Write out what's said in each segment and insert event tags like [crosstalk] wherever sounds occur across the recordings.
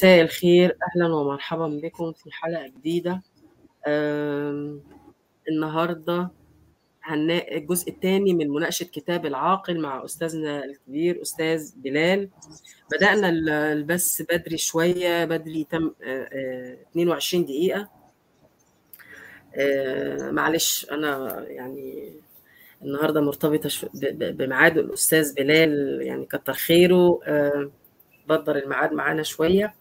مساء الخير. أهلا ومرحبا بكم في حلقة جديدة. آم، النهاردة هنا الجزء الثاني من مناقشة كتاب العاقل مع أستاذنا الكبير أستاذ بلال. بدأنا ال- البث بدري شوية بدري تم آه، آه، 22 دقيقة. آه، معلش أنا يعني ب- ب- بميعاد الأستاذ بلال يعني كتر خيره. آه، بدر الميعاد معانا شوية.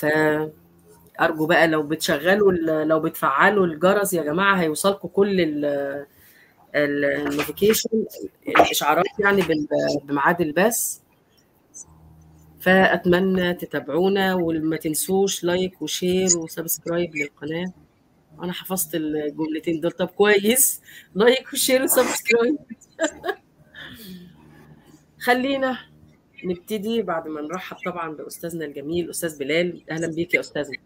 فأرجو بقى لو بتشغلوا لو بتفعلوا الجرس يا جماعة هيوصلكم كل ال- ال notification الإشعارات يعني بميعاد البث. فأتمنى تتابعونا وما تنسوش like و share و subscribe للقناة. أنا حفظت الجملتين دول. طب كويس. like و share و subscribe. [laughs] خلينا نبتدي بعد ما نرحب طبعا بأستاذنا الجميل أستاذ بلال. أهلا بيك يا أستاذنا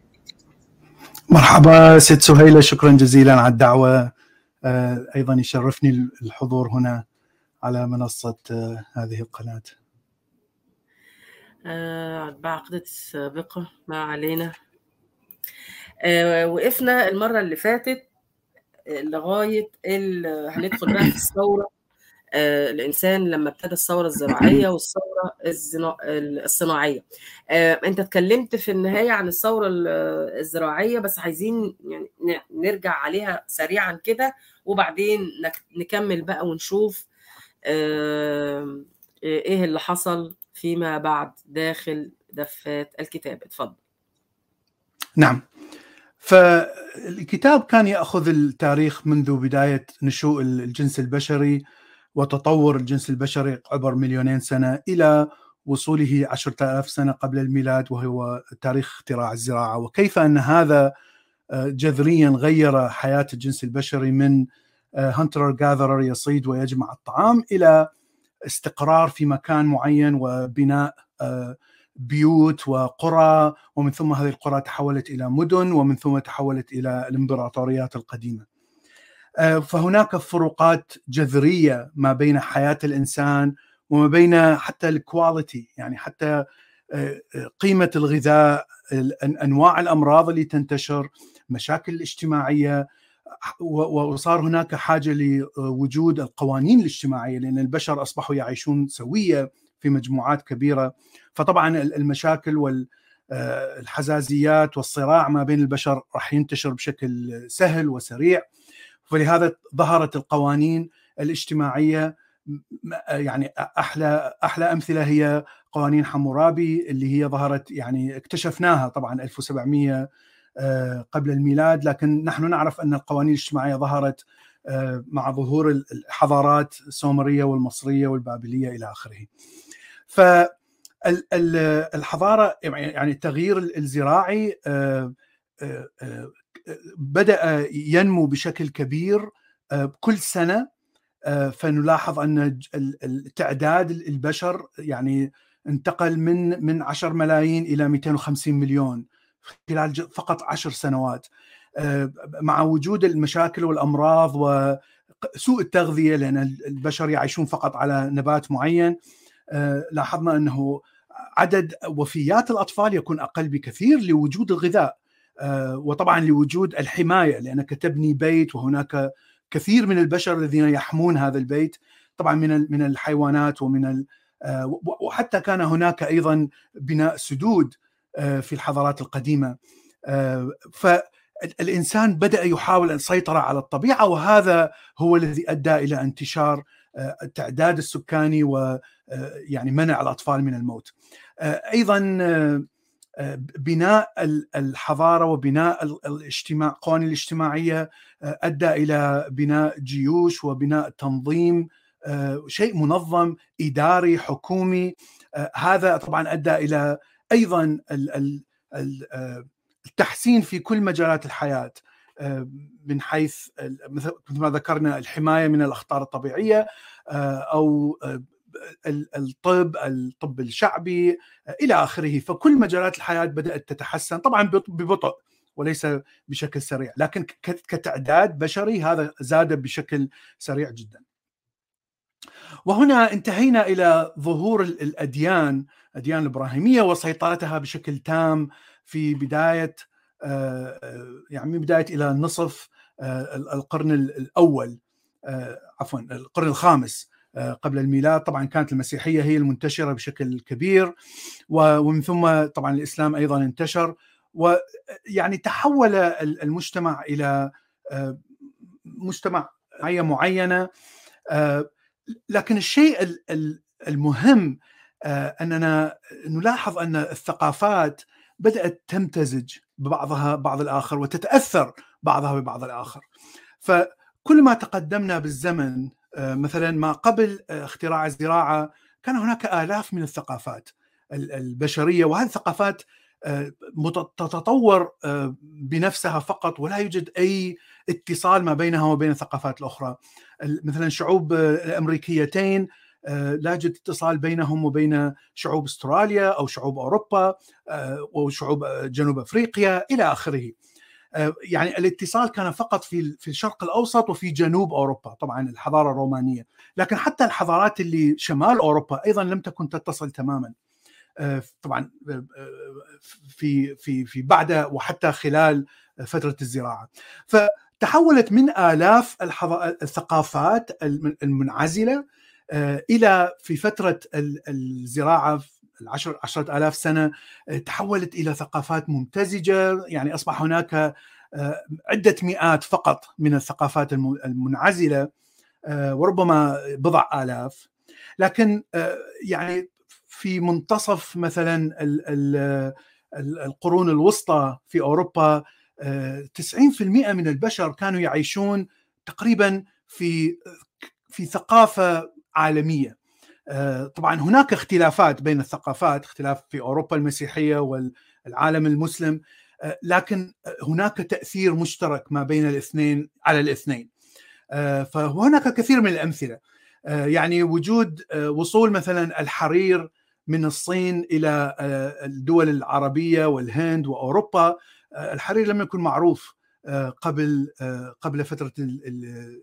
مرحبا ست سهيلة شكرا جزيلا على الدعوة. آه، أيضا يشرفني الحضور هنا على منصة آه، هذه القناة. آه بعقدة السابقة ما علينا. وقفنا المرة اللي فاتت لغاية هندخل بقى في الثورة. آه الإنسان لما ابتدى الثورة الزراعية [clears throat] والثورة الزنا- الصناعية. آه أنت اتكلمت في النهاية عن الثورة ال- الزراعية بس عايزين يعني نرجع عليها سريعا كده وبعدين نك- نكمل بقى ونشوف إيه اللي حصل فيما بعد داخل دفات الكتاب. اتفضل. نعم. فالكتاب كان يأخذ التاريخ منذ بداية نشوء الجنس البشري وتطور الجنس البشري عبر مليونين سنة إلى وصوله عشرة آلاف سنة قبل الميلاد وهو تاريخ اختراع الزراعة وكيف أن هذا آه، جذريا غير حياة الجنس البشري من هانتر جاذرر يصيد ويجمع الطعام إلى استقرار في مكان معين وبناء آه، بيوت وقرى ومن ثم هذه القرى تحولت إلى مدن ومن ثم تحولت إلى الإمبراطوريات القديمة. آه، فهناك فروقات جذرية ما بين حياة الإنسان وما بين حتى الكواليتي يعني حتى آه، آه، قيمة الغذاء أنواع الأمراض اللي تنتشر مشاكل الاجتماعية وصار هناك حاجة لوجود القوانين الاجتماعية لأن البشر أصبحوا يعيشون سوية في مجموعات كبيرة. فطبعا المشاكل والحزازيات والصراع ما بين البشر راح ينتشر بشكل سهل وسريع. فلهذا ظهرت القوانين الاجتماعية يعني أحلى أحلى أمثلة هي قوانين حمورابي اللي هي ظهرت يعني اكتشفناها طبعا 1700 آه، قبل الميلاد لكن نحن نعرف أن القوانين الاجتماعية ظهرت آه، مع ظهور الحضارات السومرية والمصرية والبابلية إلى آخره. فالحضاره يعني التغيير الزراعي بدأ ينمو بشكل كبير آه، كل سنة آه، فنلاحظ ال- تعداد البشر يعني انتقل من من 10 ملايين إلى 250 مليون خلال فقط عشر سنوات. آه، مع وجود المشاكل والأمراض وسوء التغذية لأن البشر يعيشون فقط على نبات معين لاحظنا أنه عدد وفيات الأطفال يكون أقل بكثير لوجود الغذاء. وطبعا لوجود الحماية لانك تبني بيت وهناك كثير من البشر الذين يحمون هذا البيت طبعا من من الحيوانات ومن آه، وحتى كان هناك أيضا بناء سدود آه، في الحضارات القديمة آه، فالانسان بدأ يحاول السيطره على الطبيعة وهذا هو الذي أدى إلى انتشار آه، التعداد السكاني و آه، يعني منع الأطفال من الموت. آه، أيضا آه، آه، بناء ال- الحضارة وبناء ال- الاجتماع القوانين الاجتماعية آه، أدى إلى بناء جيوش وبناء تنظيم آه، شيء منظم إداري حكومي آه، هذا طبعا أدى إلى أيضا ال- ال- ال- آه، التحسين في كل مجالات الحياة آه، من حيث مثل ما ذكرنا الحماية من الأخطار الطبيعية آه، أو آه، الطب الطب الشعبي آه، إلى آخره. فكل مجالات الحياة بدأت تتحسن طبعا بط- ببطء وليس بشكل سريع لكن كتعداد بشري هذا زاد بشكل سريع جدا. وهنا انتهينا إلى ظهور الأديان الاديان الابراهيميه وسيطرتها بشكل تام في بداية يعني من بداية إلى نصف القرن الأول عفوا القرن الخامس. قبل الميلاد. طبعا كانت المسيحية هي المنتشرة بشكل كبير ومن ثم طبعا الإسلام أيضا انتشر. ويعني تحول المجتمع إلى مجتمع معينة. لكن الشيء المهم أننا نلاحظ أن الثقافات بدأت تمتزج ببعضها بعض الآخر وتتأثر بعضها ببعض الآخر. فكل ما تقدمنا بالزمن مثلا ما قبل اختراع الزراعه كان هناك آلاف من الثقافات البشرية وهذه الثقافات تتطور بنفسها فقط ولا يوجد أي اتصال ما بينها وبين الثقافات الأخرى. مثلا الشعوب الأمريكيتين لا يوجد اتصال بينهم وبين شعوب استراليا أو شعوب أوروبا أو شعوب جنوب أفريقيا إلى آخره. يعني الاتصال كان فقط في في الشرق الأوسط وفي جنوب أوروبا طبعا الحضارة الرومانية. لكن حتى الحضارات اللي شمال أوروبا أيضا لم تكن تتصل تماما. طبعا في في في بعد وحتى خلال فترة الزراعة. فتحولت من آلاف الثقافات المنعزلة إلى في فترة الزراعة العشر عشرة آلاف سنة تحولت إلى ثقافات ممتزجة. يعني أصبح هناك عدة مئات فقط من الثقافات المنعزلة وربما بضع آلاف. لكن يعني في منتصف مثلا القرون الوسطى في أوروبا 90% من البشر كانوا يعيشون تقريبا في في ثقافة عالمية. طبعا هناك اختلافات بين الثقافات اختلاف في أوروبا المسيحية والعالم المسلم لكن هناك تأثير مشترك ما بين الاثنين على الاثنين. فهناك كثير من الأمثلة. يعني وجود وصول مثلا الحرير من الصين إلى الدول العربية والهند وأوروبا الحرير لم يكن معروف. قبل قبل فترة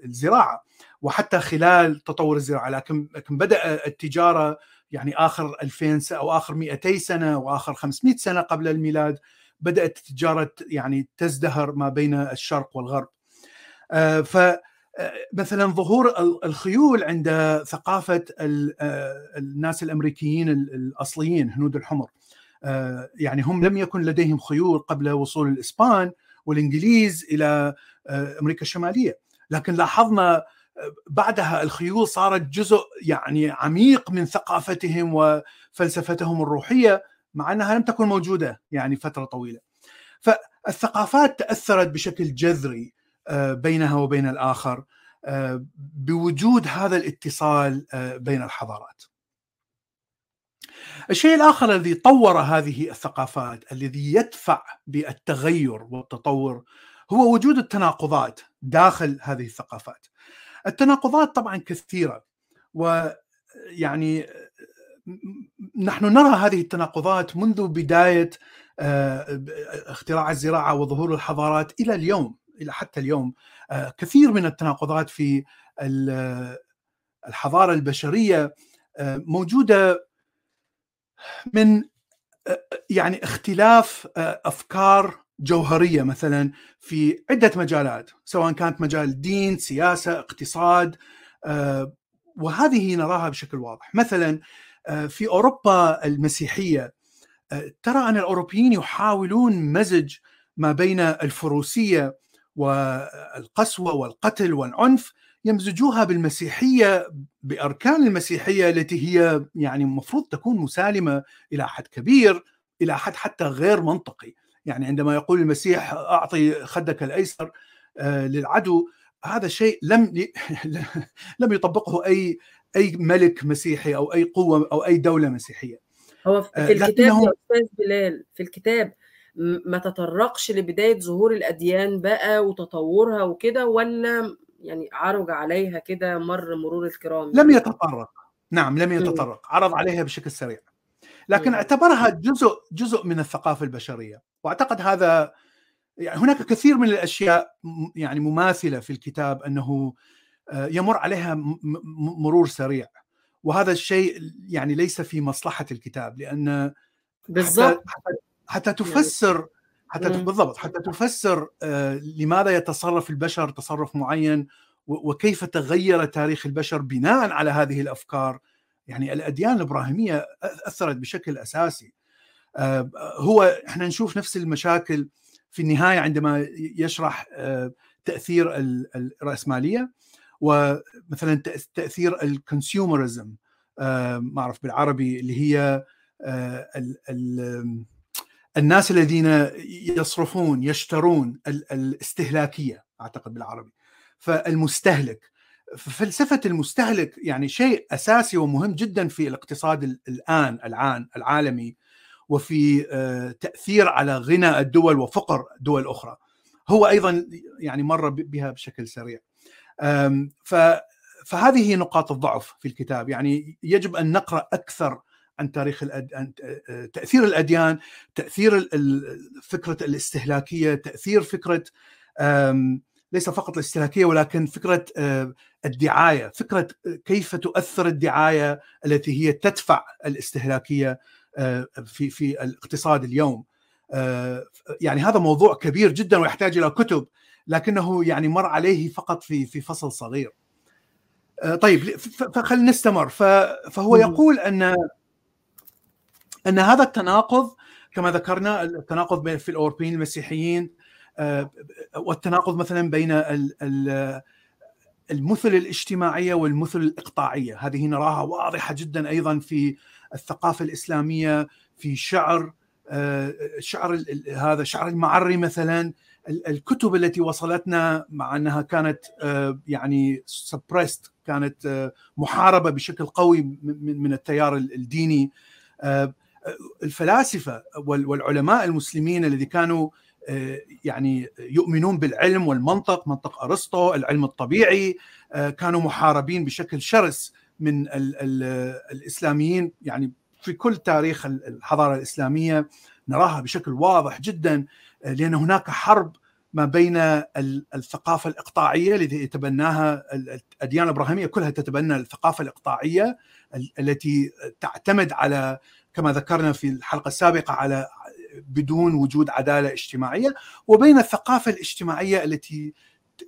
الزراعة وحتى خلال تطور الزراعة. لكن لكن بدأ التجارة يعني آخر 2000 سنه أو آخر 200 سنة وآخر 500 سنة قبل الميلاد بدأت التجارة يعني تزدهر ما بين الشرق والغرب. ف مثلا ظهور الخيول عند ثقافة الناس الأمريكيين الأصليين هنود الحمر. يعني هم لم يكن لديهم خيول قبل وصول الإسبان والإنجليز إلى أمريكا الشمالية لكن لاحظنا بعدها الخيول صارت جزء يعني عميق من ثقافتهم وفلسفتهم الروحية مع أنها لم تكن موجودة يعني فترة طويلة. فالثقافات تأثرت بشكل جذري بينها وبين الآخر بوجود هذا الاتصال بين الحضارات. الشيء الآخر الذي طور هذه الثقافات الذي يدفع بالتغير والتطور هو وجود التناقضات داخل هذه الثقافات. التناقضات طبعا كثيرة ويعني نحن نرى هذه التناقضات منذ بداية اختراع الزراعة وظهور الحضارات إلى اليوم إلى حتى اليوم كثير من التناقضات في الحضارة البشرية موجودة من يعني اختلاف أفكار جوهرية مثلا في عدة مجالات سواء كانت مجال دين، سياسة، اقتصاد وهذه نراها بشكل واضح، مثلا في أوروبا المسيحية ترى أن الأوروبيين يحاولون مزج ما بين الفروسية والقسوة والقتل والعنف يمزجوها بالمسيحية بأركان المسيحية التي هي يعني المفروض تكون مسالمة إلى حد كبير إلى حد حتى غير منطقي. يعني عندما يقول المسيح أعطي خدك الأيسر للعدو هذا شيء لم [laughs] لم يطبقه أي أي ملك مسيحي أو أي قوة أو أي دولة مسيحية. هو في الكتاب يا أستاذ بلال في الكتاب ما تطرقش لبداية ظهور الأديان بقى وتطورها وكده ولا يعني عرج عليها كده مر مرور الكرام لم يتطرق. نعم لم يتطرق. عرض عليها بشكل سريع. لكن اعتبرها جزء جزء من الثقافة البشرية. واعتقد هذا يعني هناك كثير من الأشياء يعني مماثلة في الكتاب أنه يمر عليها مرور سريع. وهذا الشيء يعني ليس في مصلحة الكتاب لأن بالضبط. حتى, حتى تفسر حتى بالضبط حتى تفسر لماذا يتصرف البشر تصرف معين وكيف تغير تاريخ البشر بناء على هذه الأفكار. يعني الأديان الإبراهيمية أثرت بشكل أساسي. هو إحنا نشوف نفس المشاكل في النهاية عندما يشرح تأثير الرأسمالية ومثلا تأثير الكونسيومرزم ما أعرف بالعربي اللي هي ال ال الناس الذين يصرفون يشترون الاستهلاكية أعتقد بالعربي. فالمستهلك فلسفه المستهلك يعني شيء أساسي ومهم جدا في الاقتصاد الآن العان العالمي وفي تأثير على غنى الدول وفقر دول أخرى. هو أيضا يعني مر بها بشكل سريع. فهذه نقاط الضعف في الكتاب. يعني يجب أن نقرأ أكثر عن تاريخ الأد... عن تأثير الأديان تأثير فكرة الاستهلاكية تأثير فكرة ليس فقط الاستهلاكية ولكن فكرة الدعاية فكرة كيف تؤثر الدعاية التي هي تدفع الاستهلاكية في في الاقتصاد اليوم. يعني هذا موضوع كبير جدا ويحتاج إلى كتب لكنه يعني مر عليه فقط في في فصل صغير. طيب فخلينا نستمر. فهو يقول أن ان هذا التناقض كما ذكرنا التناقض في الاوروبيين المسيحيين والتناقض مثلا بين المثل الاجتماعية والمثل الإقطاعية. هذه نراها واضحة جدا أيضا في الثقافة الإسلامية في شعر شعر هذا شعر المعري مثلا الكتب التي وصلتنا مع أنها كانت يعني سبريست كانت محاربة بشكل قوي من التيار الديني. الفلاسفة والعلماء المسلمين الذي كانوا يعني يؤمنون بالعلم والمنطق منطق أرسطو العلم الطبيعي كانوا محاربين بشكل شرس من الإسلاميين. يعني في كل تاريخ الحضارة الإسلامية نراها بشكل واضح جدا لأن هناك حرب ما بين الثقافة الإقطاعية التي يتبناها الأديان الإبراهيمية كلها تتبنى الثقافة الإقطاعية التي تعتمد على كما ذكرنا في الحلقة السابقة على بدون وجود عدالة اجتماعية وبين الثقافة الاجتماعية التي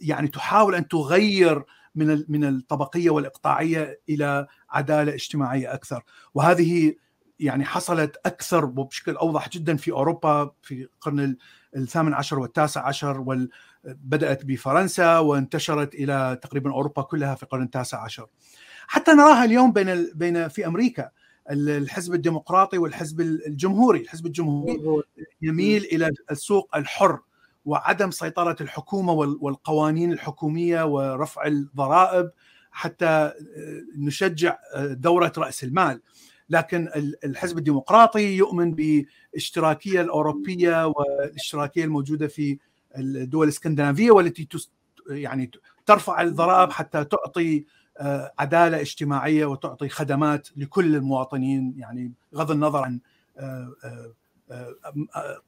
يعني تحاول أن تغير من من الطبقية والإقطاعية إلى عدالة اجتماعية أكثر. وهذه يعني حصلت أكثر وبشكل أوضح جدا في أوروبا في القرن الثامن عشر والتاسع عشر بدأت بفرنسا وانتشرت إلى تقريبا أوروبا كلها في القرن التاسع عشر. حتى نراها اليوم بين بين في أمريكا. الحزب الديمقراطي والحزب الجمهوري الحزب الجمهوري يميل إلى السوق الحر وعدم سيطرة الحكومة والقوانين الحكومية ورفع الضرائب حتى نشجع دورة رأس المال. لكن الحزب الديمقراطي يؤمن بالاشتراكيه الأوروبية والاشتراكية الموجودة في الدول الإسكندنافية والتي يعني ترفع الضرائب حتى تعطي عدالة اجتماعية وتعطي خدمات لكل المواطنين يعني بغض النظر عن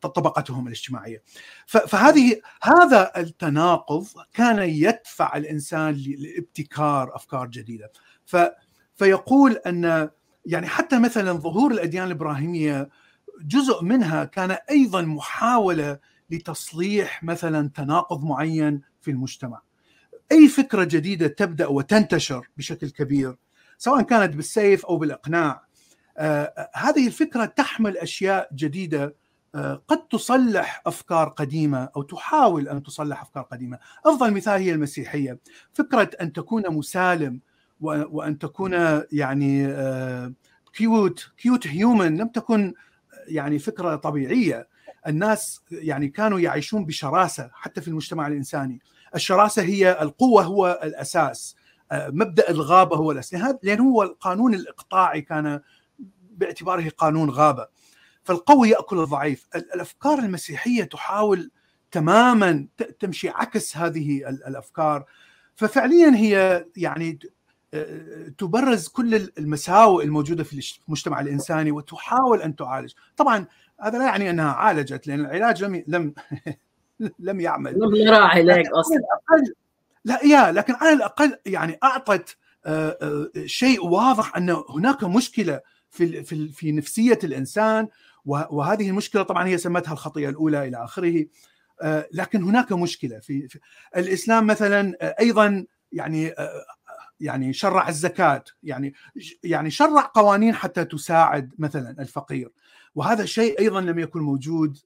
طبقتهم الاجتماعية. فهذه هذا التناقض كان يدفع الإنسان لابتكار أفكار جديدة. فيقول أن يعني حتى مثلا ظهور الأديان الإبراهيمية جزء منها كان أيضا محاولة لتصليح مثلا تناقض معين في المجتمع. أي فكرة جديدة تبدأ وتنتشر بشكل كبير سواء كانت بالسيف أو بالإقناع آه هذه الفكرة تحمل أشياء جديدة آه قد تصلح أفكار قديمة أو تحاول أن تصلح أفكار قديمة، أفضل مثال هي المسيحية، فكرة أن تكون مسالم وأن تكون يعني cute cute human لم تكن يعني فكرة طبيعية. الناس يعني كانوا يعيشون بشراسة حتى في المجتمع الإنساني. الشراسة هي القوة هو الأساس. مبدأ الغابة هو الأساس. لأن هو القانون الإقطاعي كان باعتباره قانون غابة. فالقوي يأكل الضعيف. الأفكار المسيحية تحاول تماما تمشي عكس هذه الأفكار. ففعليا هي يعني تبرز كل المساوئ الموجودة في المجتمع الإنساني وتحاول أن تعالج. طبعا هذا لا يعني أنها عالجت لأن العلاج لم لم [laughs] [laughs] لم يعمل. لم نرى علاج أصلا. لا يا لكن على الأقل يعني أعطت شيء واضح أن هناك مشكلة في في في نفسية الإنسان وهذه المشكلة طبعا هي سمتها الخطية الأولى إلى آخره لكن هناك مشكلة في, في الإسلام مثلا أيضا يعني يعني شرع الزكاة يعني يعني شرع قوانين حتى تساعد مثلا الفقير وهذا شيء أيضا لم يكن موجود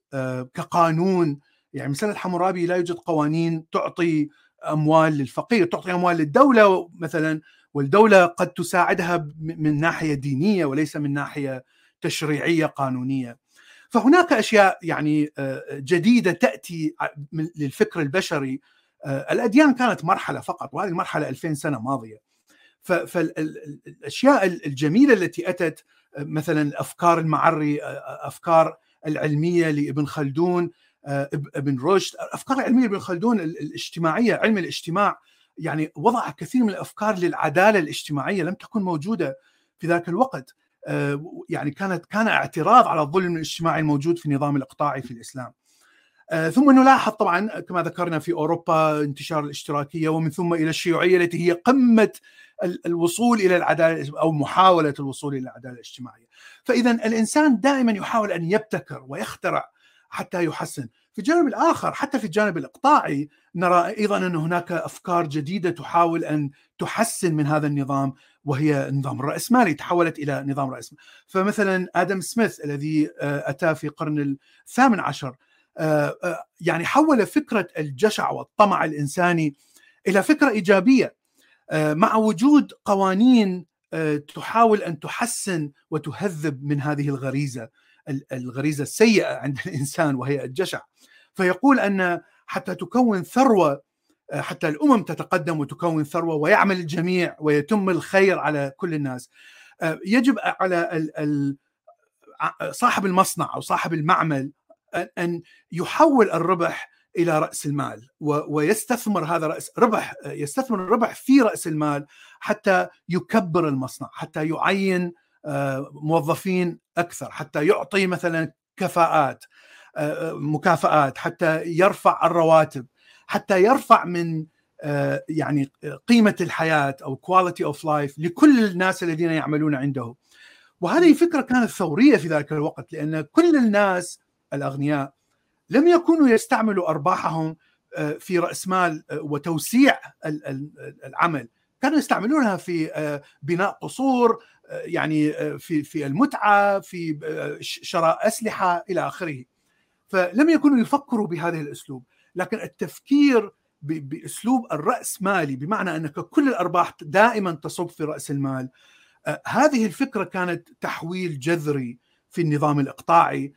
كقانون يعني مثل حمورابي لا يوجد قوانين تعطي أموال للفقير تعطي أموال للدولة مثلا والدولة قد تساعدها من ناحية دينية وليس من ناحية تشريعية قانونية. فهناك أشياء يعني جديدة تأتي للفكر البشري. الأديان كانت مرحلة فقط وهذه المرحلة 2000 سنة ماضية. فالاشياء الجميلة التي أتت مثلا الافكار المعري أفكار العلمية لابن خلدون ابن رشد. الأفكار العلمية لابن خلدون الاجتماعية علم الاجتماع يعني وضع كثير من الأفكار للعدالة الاجتماعية لم تكن موجودة في ذاك الوقت. يعني كانت كان اعتراض على الظلم الاجتماعي الموجود في النظام الإقطاعي في الإسلام. ثم نلاحظ طبعا كما ذكرنا في أوروبا انتشار الاشتراكية ومن ثم إلى الشيوعية التي هي قمة الوصول إلى العدالة أو محاولة الوصول إلى العدالة الاجتماعية. فاذا الإنسان دائما يحاول أن يبتكر ويخترع حتى يحسن. في الجانب الآخر حتى في الجانب الإقطاعي نرى أيضا أن هناك أفكار جديدة تحاول أن تحسن من هذا النظام وهي النظام الرأسمالي تحولت إلى نظام رأسمالي. فمثلا آدم سميث الذي أتى في القرن الثامن عشر يعني حول فكرة الجشع والطمع الإنساني إلى فكرة إيجابية. مع وجود قوانين تحاول أن تحسن وتهذب من هذه الغريزة. الغريزة السيئة عند [laughs] الإنسان وهي الجشع. فيقول أن حتى تكون ثروة حتى الأمم تتقدم وتكون ثروة ويعمل الجميع ويتم الخير على كل الناس. يجب على صاحب المصنع أو صاحب المعمل ان يحول الربح إلى رأس المال ويستثمر هذا راس ربح يستثمر الربح في رأس المال حتى يكبر المصنع حتى يعين موظفين أكثر حتى يعطي مثلا كفاءات مكافآت حتى يرفع الرواتب حتى يرفع من يعني قيمة الحياة أو quality of life لكل الناس الذين يعملون عنده وهذه فكره كانت ثورية في ذلك الوقت لأن كل الناس الأغنياء لم يكونوا يستعملوا أرباحهم في رأس مال وتوسيع العمل. كانوا يستعملونها في بناء قصور يعني في في المتعة في شراء أسلحة إلى آخره. فلم يكونوا يفكروا بهذا الأسلوب. لكن التفكير بأسلوب الرأس مالي بمعنى أنك كل الأرباح دائما تصب في رأس المال. هذه الفكرة كانت تحويل جذري في النظام الإقطاعي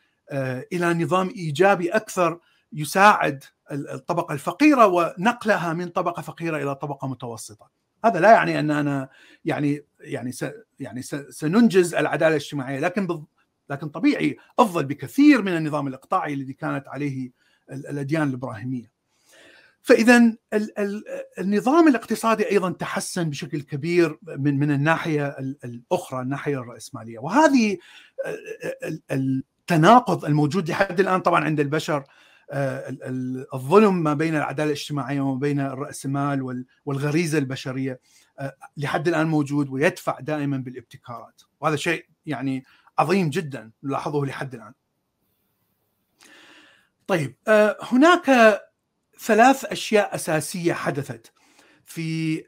إلى نظام إيجابي أكثر يساعد الطبقة الفقيرة ونقلها من طبقة فقيرة إلى طبقة متوسطة. هذا لا يعني أن أنا يعني يعني س يعني سننجز العدالة الاجتماعية لكن لكن طبيعي أفضل بكثير من النظام الإقطاعي الذي كانت عليه الأديان الإبراهيمية. فإذا النظام الاقتصادي أيضا تحسن بشكل كبير من من الناحية الأخرى الناحية الرأسمالية وهذه التناقض الموجود لحد الآن طبعا عند البشر الظلم ما بين العدالة الاجتماعية وما بين الراسمال والغريزة البشرية لحد الآن موجود ويدفع دائما بالابتكارات وهذا شيء يعني عظيم جدا نلاحظه لحد الآن. طيب هناك ثلاث أشياء أساسية حدثت في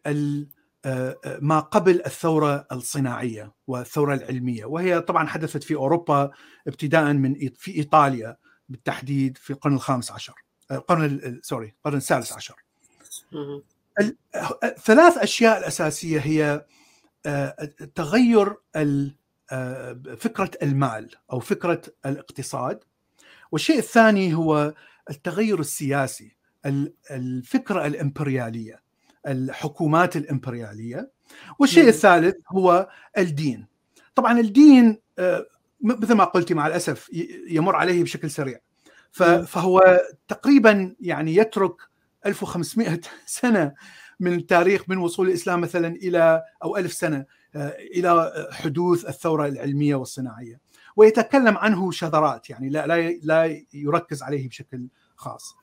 ما قبل الثورة الصناعية والثورة العلمية وهي طبعا حدثت في أوروبا ابتداء من في إيطاليا بالتحديد في القرن الخامس عشر. القرن سوري القرن السادس عشر. الثلاث أشياء الأساسية هي تغير فكرة المال أو فكرة الاقتصاد. والشيء الثاني هو التغير السياسي الفكرة الإمبريالية الحكومات الإمبريالية. والشيء الثالث هو الدين. طبعا الدين مثل ما قلت مع الأسف يمر عليه بشكل سريع. فهو تقريبا يعني يترك 1500 [laughs] سنة من التاريخ من وصول الإسلام مثلا إلى أو ألف سنة إلى حدوث الثورة العلمية والصناعية. ويتكلم عنه شذرات يعني لا لا لا يركز عليه بشكل خاص.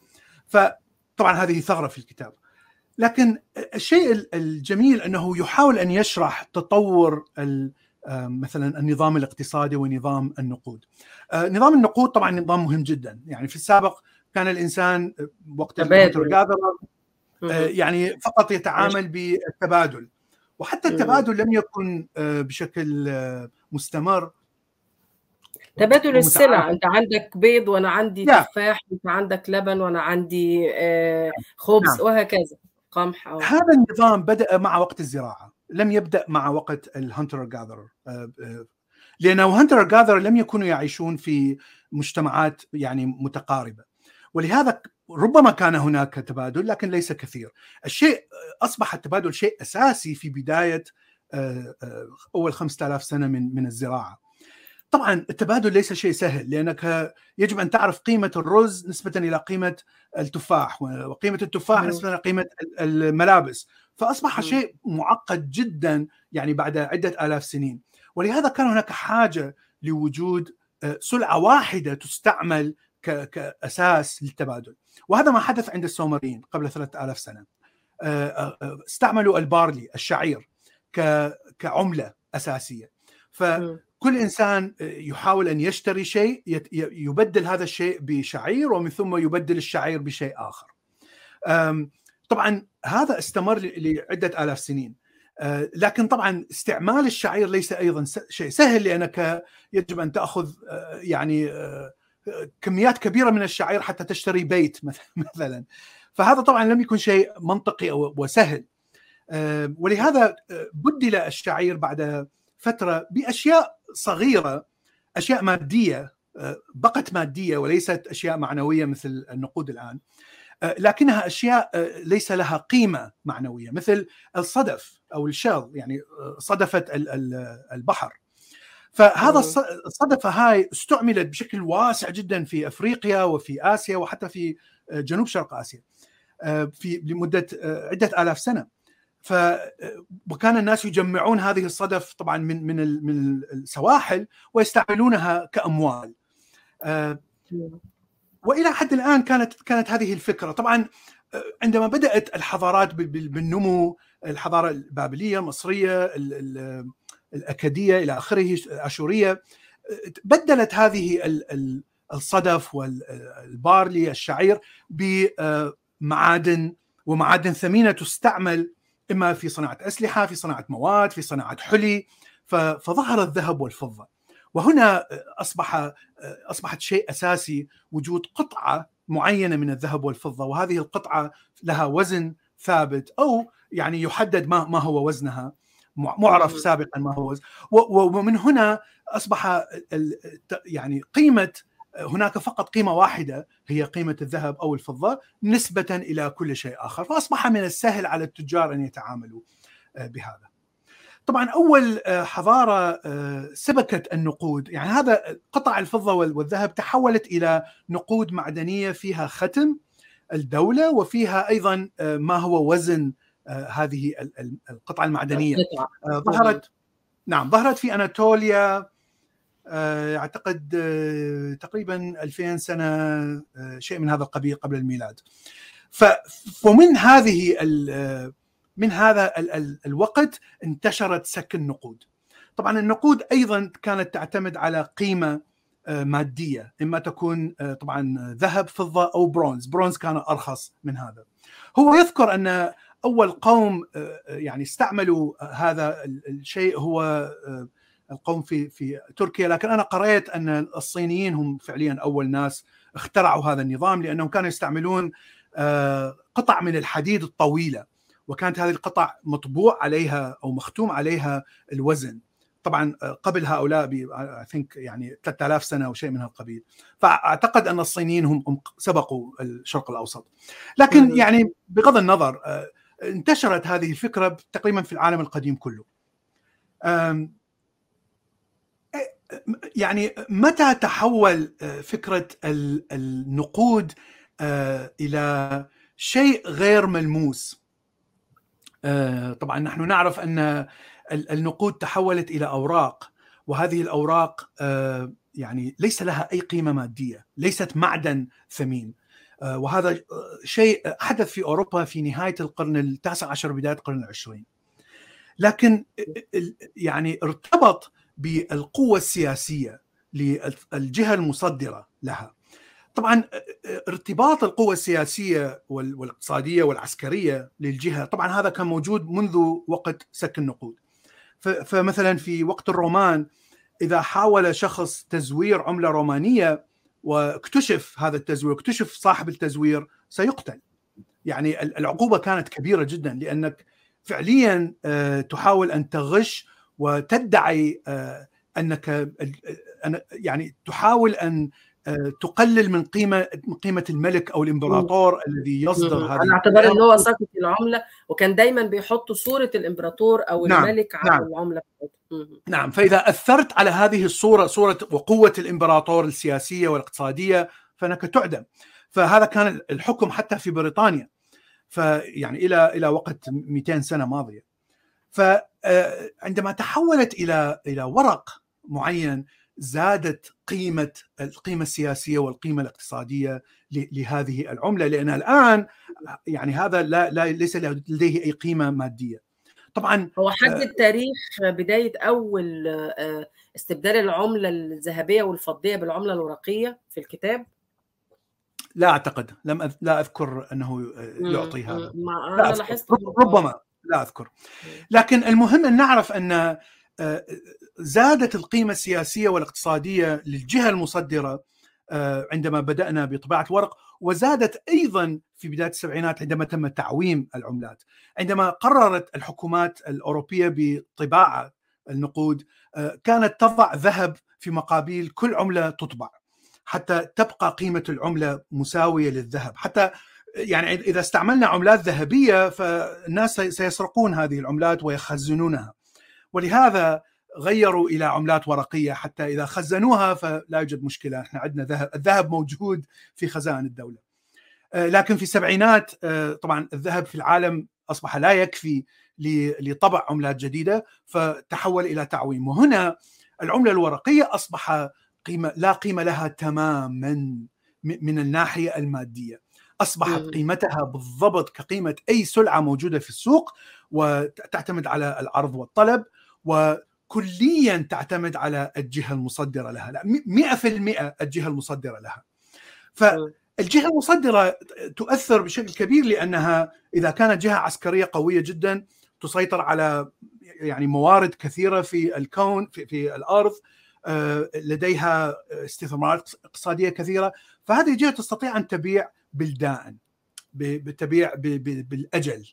فطبعا هذه ثغرة في الكتاب. لكن الشيء الجميل أنه يحاول أن يشرح تطور مثلا النظام الاقتصادي ونظام النقود. نظام النقود طبعا نظام مهم جدا، يعني في السابق كان الإنسان وقت يعني فقط يتعامل بالتبادل. وحتى التبادل لم يكن بشكل مستمر. تبادل السلع. أنت عندك بيض وأنا عندي yeah. تفاح انت عندك لبن وأنا عندي خبز yeah. وهكذا قمح أو. هذا النظام بدأ مع وقت الزراعة. لم يبدأ مع وقت ال hunter gatherer لأنه hunter gatherer لم يكونوا يعيشون في مجتمعات يعني متقاربة. ولهذا ربما كان هناك تبادل لكن ليس كثير. الشيء أصبح التبادل شيء أساسي في بداية أول 5000 سنة من من الزراعة. طبعا التبادل ليس شيء سهل لأنك يجب أن تعرف قيمة الرز نسبة إلى قيمة التفاح وقيمة التفاح نسبة إلى قيمة الملابس. فأصبح شيء معقد جدا يعني بعد عدة آلاف سنين. ولهذا كان هناك حاجة لوجود سلعة واحدة تستعمل كأساس للتبادل. وهذا ما حدث عند السومريين قبل 3000 سنة. استعملوا البارلي الشعير كعملة أساسية. فكل إنسان يحاول أن يشتري شيء يبدل هذا الشيء بشعير ومن ثم يبدل الشعير بشيء آخر. طبعا هذا استمر لعدة آلاف سنين. لكن طبعا استعمال الشعير ليس أيضا شيء سهل لأنك يجب أن تأخذ يعني كميات كبيرة من الشعير حتى تشتري بيت [laughs] مثلا. فهذا طبعا لم يكن شيء منطقي وسهل. ولهذا بدل الشعير بعد فترة بأشياء صغيرة أشياء مادية بقت مادية وليست أشياء معنوية مثل النقود الآن. لكنها أشياء ليس لها قيمة معنوية مثل الصدف أو الشل يعني صدفة البحر. فهذا الصدفة هاي استعملت بشكل واسع جدا في أفريقيا وفي آسيا وحتى في جنوب شرق آسيا في لمدة عدة آلاف سنة. ف وكان الناس يجمعون هذه الصدف طبعا من من من السواحل ويستعملونها كأموال. وإلى حد الآن كانت كانت هذه الفكرة. طبعا عندما بدأت الحضارات بالنمو الحضارة البابلية المصرية الأكادية إلى آخره الأشورية بدلت هذه الصدف والبارلي الشعير بمعادن ومعادن ثمينة تستعمل إما في صناعة أسلحة في صناعة مواد في صناعة حلي فظهر الذهب والفضة. وهنا أصبح أصبحت شيء أساسي وجود قطعة معينة من الذهب والفضة وهذه القطعة لها وزن ثابت أو يعني يحدد ما ما هو وزنها معرف سابقا ما هو ومن هنا أصبح يعني قيمة هناك فقط قيمة واحدة هي قيمة الذهب أو الفضة نسبة إلى كل شيء آخر فأصبح من السهل على التجار أن يتعاملوا بهذا. طبعا أول حضارة سبكت النقود. يعني هذا قطع الفضة والذهب تحولت إلى نقود معدنية فيها ختم الدولة وفيها أيضا ما هو وزن هذه القطعه المعدنية. ظهرت نعم ظهرت في أناتوليا أعتقد تقريبا 2000 سنة شيء من هذا القبيل قبل الميلاد. فمن هذه من هذا الوقت انتشرت سك النقود. طبعا النقود أيضا كانت تعتمد على قيمة مادية إما تكون طبعا ذهب فضة أو برونز. برونز كان أرخص من هذا. هو يذكر أن أول قوم يعني استعملوا هذا الشيء هو القوم في في تركيا. لكن أنا قرأت أن الصينيين هم فعليا أول ناس اخترعوا هذا النظام لأنهم كانوا يستعملون قطع من الحديد الطويلة. وكانت هذه القطع مطبوع عليها أو مختوم عليها الوزن. طبعا قبل هؤلاء ب ثينك يعني 3000 سنة أو شيء من هالقبيل. فأعتقد أن الصينيين هم سبقوا الشرق الأوسط. لكن يعني بغض النظر انتشرت هذه الفكرة تقريبا في العالم القديم كله. يعني متى تحول فكرة النقود إلى شيء غير ملموس؟ طبعا نحن نعرف أن النقود تحولت إلى أوراق وهذه الأوراق يعني ليس لها أي قيمة مادية ليست معدن ثمين. وهذا شيء حدث في أوروبا في نهاية القرن التاسع عشر بداية القرن العشرين. لكن يعني ارتبط بالقوة السياسية للجهة المصدرة لها. طبعا ارتباط القوة السياسية والاقتصادية والعسكرية للجهة طبعا هذا كان موجود منذ وقت سك النقود. فمثلا في وقت الرومان إذا حاول شخص تزوير عملة رومانية واكتشف هذا التزوير اكتشف صاحب التزوير سيقتل. يعني العقوبة كانت كبيرة جدا لأنك فعليا تحاول أن تغش وتدعي أنك يعني تحاول أن تقلل من قيمة من قيمة الملك أو الإمبراطور الذي يصدر هذه على اعتبار إن هو سقط العملة وكان دايما بيحطوا صورة الإمبراطور أو نعم. الملك على نعم. العملة نعم فإذا أثرت على هذه الصورة صورة وقوة الإمبراطور السياسية والإقتصادية فإنك تعدم. فهذا كان الحكم حتى في بريطانيا فيعني إلى إلى وقت 200 سنة ماضية. فعندما تحولت إلى إلى ورق معين زادت قيمة القيمة السياسية والقيمة الاقتصادية لهذه العملة لأن الآن يعني هذا لا, لا ليس لديه أي قيمة مادية. طبعا هو حدد تاريخ بداية أول استبدال العملة الذهبية والفضية بالعملة الورقية في الكتاب؟ لا أعتقد. لم أذ... لا أذكر أنه يعطي هذا. ما أذكر. لاحظت ربما لا أذكر. لكن المهم أن نعرف أن زادت القيمة السياسية والاقتصادية للجهة المصدرة عندما بدأنا بطباعة الورق وزادت أيضا في بداية السبعينات عندما تم تعويم العملات. عندما قررت الحكومات الأوروبية بطباعة النقود كانت تضع ذهب في مقابل كل عملة تطبع حتى تبقى قيمة العملة مساوية للذهب. حتى يعني إذا استعملنا عملات ذهبية فالناس سيسرقون هذه العملات ويخزنونها. ولهذا غيروا إلى عملات ورقية حتى إذا خزنوها فلا يوجد مشكلة. إحنا عندنا ذهب الذهب موجود في خزائن الدولة. لكن في السبعينات طبعا الذهب في العالم أصبح لا يكفي لطبع عملات جديدة فتحول إلى تعويم. وهنا العملة الورقية أصبح قيمة لا قيمة لها تماما من الناحية المادية. أصبحت قيمتها بالضبط كقيمة أي سلعة موجودة في السوق وتعتمد على العرض والطلب. و كليا تعتمد على الجهة المصدرة لها. لا 100% الجهة المصدرة لها. فالجهه المصدرة تؤثر بشكل كبير لأنها إذا كانت جهة عسكرية قوية جدا تسيطر على يعني موارد كثيرة في الكون في, في الأرض لديها استثمارات اقتصادية كثيرة. فهذه الجهة تستطيع أن تبيع بلدان بتبيع بالأجل.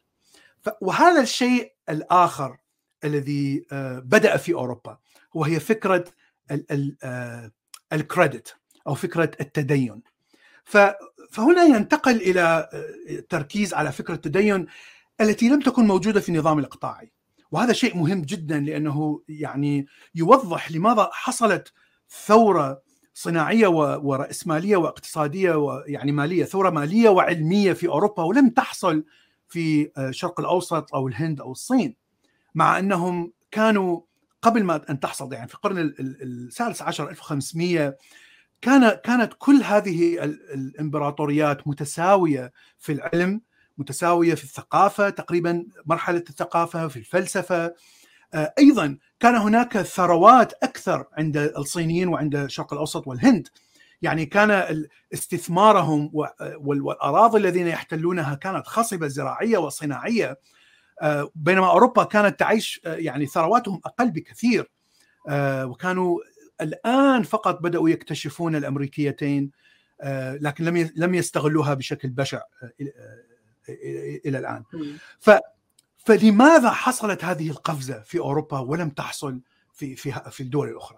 وهذا الشيء الآخر الذي بدأ في أوروبا وهي فكرة الكريدت أو فكرة التدين. فهنا ينتقل إلى التركيز على فكرة التدين التي لم تكن موجودة في النظام الإقطاعي. وهذا شيء مهم جدا لأنه يعني يوضح لماذا حصلت ثورة صناعية ورأسمالية واقتصادية ويعني مالية ثورة مالية وعلمية في أوروبا ولم تحصل في الشرق الأوسط أو الهند أو الصين. مع أنهم كانوا قبل ما أن تحصل يعني في القرن الثالث عشر 1500 كان كانت كل هذه الإمبراطوريات متساوية في العلم متساوية في الثقافة تقريبا مرحلة الثقافة في الفلسفة. أيضا كان هناك ثروات أكثر عند الصينيين وعند الشرق الأوسط والهند. يعني كان استثمارهم والأراضي الذين يحتلونها كانت خصبة زراعية وصناعية. بينما أوروبا كانت تعيش يعني ثرواتهم أقل بكثير. وكانوا الآن فقط بدأوا يكتشفون الأمريكيتين لكن لم لم يستغلوها بشكل بشع إلى الآن. ف فلماذا حصلت هذه القفزة في أوروبا ولم تحصل في في في الدول الأخرى؟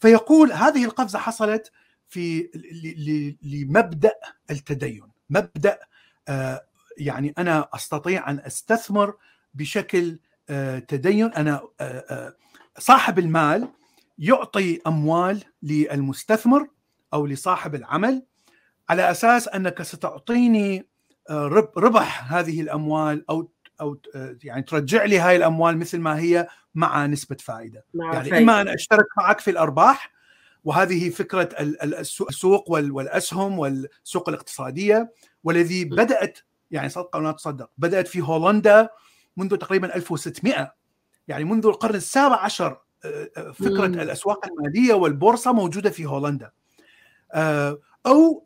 فيقول هذه القفزة حصلت في لمبدأ التدين مبدأ يعني أنا أستطيع أن أستثمر بشكل تدين. أنا صاحب المال يعطي أموال للمستثمر أو لصاحب العمل على أساس أنك ستعطيني ربح هذه الأموال أو أو يعني ترجع لي هاي الأموال مثل ما هي مع نسبة فائدة. مع يعني فايدة. إما أن أشترك معك في الأرباح وهذه فكرة السوق والأسهم والسوق الاقتصادية والذي بدأت يعني صدق أو لا تصدق. بدأت في هولندا منذ تقريبا 1600 يعني منذ القرن السابع عشر فكرة مم. الأسواق المالية والبورصة موجودة في هولندا. أو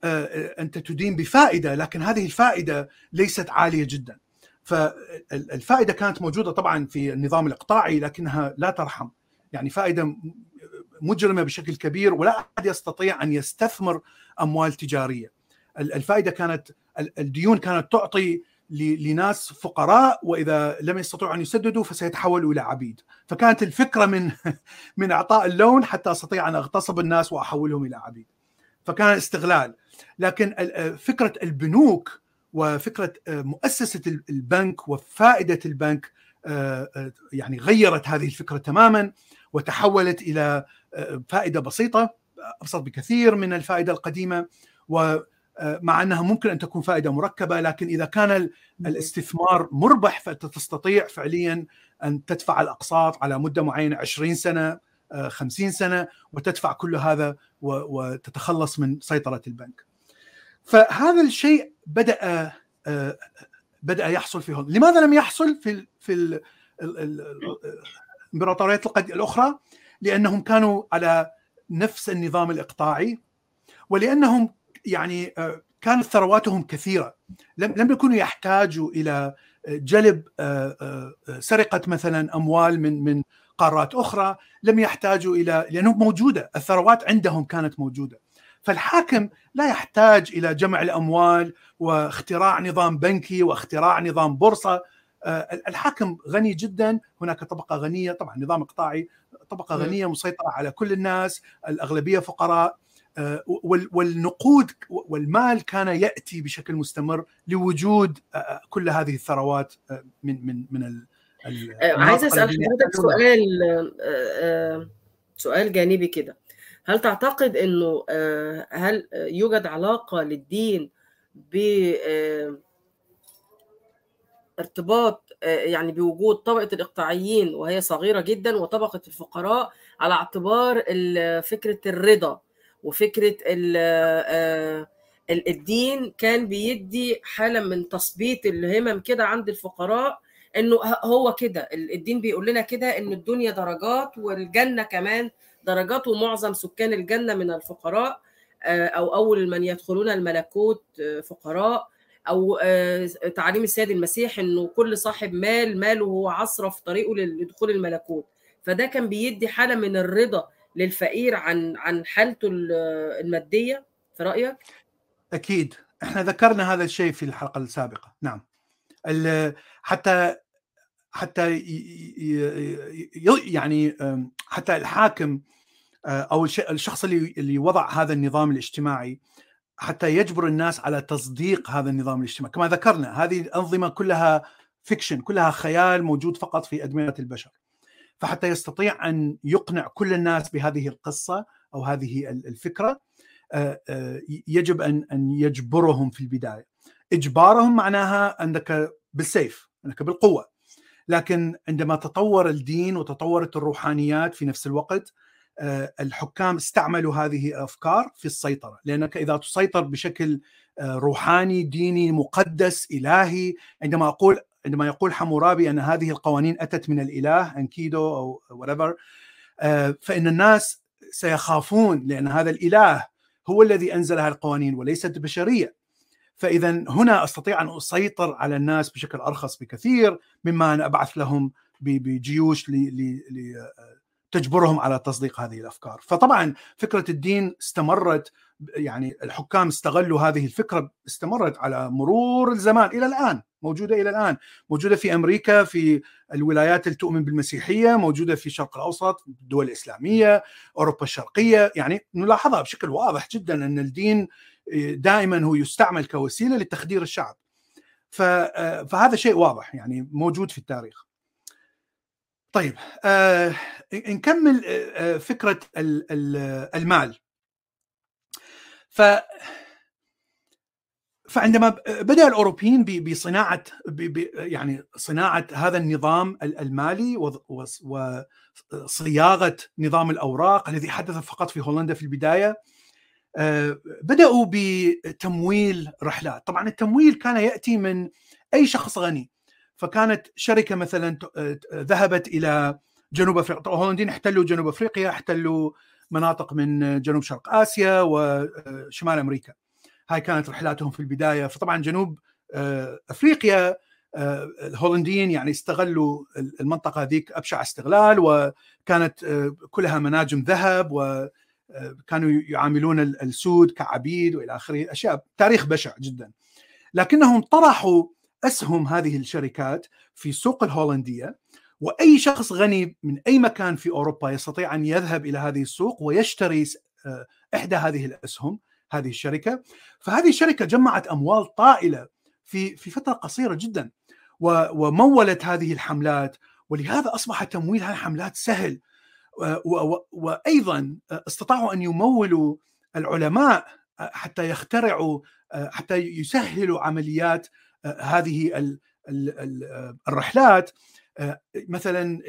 أنت تدين بفائدة لكن هذه الفائدة ليست عالية جدا. فالفائدة كانت موجودة طبعا في النظام الإقطاعي لكنها لا ترحم. يعني فائدة مجرمة بشكل كبير ولا أحد يستطيع أن يستثمر أموال تجارية. الفائدة كانت الديون كانت تعطي لناس فقراء وإذا لم يستطيعوا أن يسددوا فسيتحولوا إلى عبيد. فكانت الفكرة من [laughs] من إعطاء اللون حتى أستطيع أن أغتصب الناس وأحولهم إلى عبيد. فكان استغلال. لكن فكرة البنوك وفكرة مؤسسة البنك وفائدة البنك يعني غيرت هذه الفكرة تماما وتحولت إلى فائدة بسيطة أبسط بكثير من الفائدة القديمة. ومع أنها ممكن أن تكون فائدة مركبة لكن إذا كان الاستثمار مربح فانت تستطيع فعليا أن تدفع الأقساط على مدة معينة 20 سنة 50 سنة وتدفع كل هذا وتتخلص من سيطرة البنك. فهذا الشيء بدأ بدأ يحصل في هولندا، لماذا لم يحصل في في الامبراطوريات الأخرى؟ لأنهم كانوا على نفس النظام الإقطاعي ولأنهم يعني كانت ثرواتهم كثيرة. لم لم يكونوا يحتاجوا إلى جلب سرقة مثلا أموال من من قارات أخرى. لم يحتاجوا إلى لأنهم موجودة الثروات عندهم كانت موجودة. فالحاكم لا يحتاج إلى جمع الأموال واختراع نظام بنكي واختراع نظام بورصة. الحاكم غني جدا. هناك طبقة غنية طبعا نظام إقطاعي طبقة غنية مسيطرة على كل الناس الأغلبية فقراء. والنقود والمال كان يأتي بشكل مستمر لوجود كل هذه الثروات من من من عايز أسأل حضرتك سؤال سؤال جانبي كده. هل تعتقد إنه هل يوجد علاقة للدين ب ارتباط يعني بوجود طبقة الإقطاعيين وهي صغيرة جدا وطبقة الفقراء على اعتبار فكرة الرضا؟ وفكرة الدين كان بيدي حالة من تثبيط الهمم كده عند الفقراء إنه هو كده الدين بيقول لنا كده إن الدنيا درجات والجنة كمان درجات ومعظم سكان الجنة من الفقراء أو أول من يدخلون الملكوت فقراء أو تعاليم السيد المسيح إنه كل صاحب مال ماله هو عصرة في طريقه لدخول الملكوت. فده كان بيدي حالة من الرضا للفقير عن عن حالته المادية في رأيك؟ أكيد. إحنا ذكرنا هذا الشيء في الحلقة السابقة. نعم. حتى حتى يعني حتى الحاكم أو الشخص اللي اللي وضع هذا النظام الاجتماعي حتى يجبر الناس على تصديق هذا النظام الاجتماعي. كما ذكرنا هذه الأنظمة كلها فيكشن كلها خيال موجود فقط في ادمغه البشر. فحتى يستطيع أن يقنع كل الناس بهذه القصة أو هذه الفكرة يجب ان أن يجبرهم في البداية. إجبارهم معناها أنك بالسيف أنك بالقوة. لكن عندما تطور الدين وتطورت الروحانيات في نفس الوقت الحكام استعملوا هذه الأفكار في السيطرة. لأنك إذا تسيطر بشكل روحاني ديني مقدس إلهي عندما أقول عندما يقول حمورابي أن هذه القوانين أتت من الإله أنكيدو أو whatever فإن الناس سيخافون لأن هذا الإله هو الذي أنزل هذه القوانين وليست بشرية. فاذا هنا أستطيع أن أسيطر على الناس بشكل أرخص بكثير مما ان أبعث لهم بجيوش تجبرهم على تصديق هذه الأفكار، فطبعا فكرة الدين استمرت يعني الحكام استغلوا هذه الفكرة استمرت على مرور الزمان إلى الآن موجودة إلى الآن، موجودة في أمريكا في الولايات اللي تؤمن بالمسيحية، موجودة في الشرق الأوسط، الدول الإسلامية، أوروبا الشرقية، يعني نلاحظها بشكل واضح جدا أن الدين دائما هو يستعمل كوسيلة لتخدير الشعب. فهذا شيء واضح يعني موجود في التاريخ. طيب آه نكمل آه فكرة المال. ف فعندما بدأ الأوروبيين بصناعة يعني صناعة هذا النظام المالي وصياغه نظام الأوراق الذي حدث فقط في هولندا في البداية بدأوا بتمويل رحلات. طبعا التمويل كان يأتي من أي شخص غني. فكانت شركة مثلا ذهبت إلى جنوب أفريقيا. الهولنديين احتلوا جنوب أفريقيا احتلوا مناطق من جنوب شرق آسيا وشمال أمريكا. هاي كانت رحلاتهم في البداية. فطبعا جنوب أفريقيا الهولنديين يعني استغلوا المنطقة ذيك أبشع استغلال وكانت كلها مناجم ذهب وكانوا يعاملون السود كعبيد وإلى آخره أشياء تاريخ بشع جدا. لكنهم طرحوا أسهم هذه الشركات في السوق الهولندية وأي شخص غني من أي مكان في أوروبا يستطيع أن يذهب إلى هذه السوق ويشتري إحدى هذه الأسهم هذه الشركة. فهذه الشركة جمعت أموال طائلة في في فترة قصيرة جدا ومولت هذه الحملات ولهذا اصبح تمويل هذه الحملات سهل. وأيضا استطاعوا أن يمولوا العلماء حتى يخترعوا حتى يسهلوا عمليات هذه الرحلات مثلا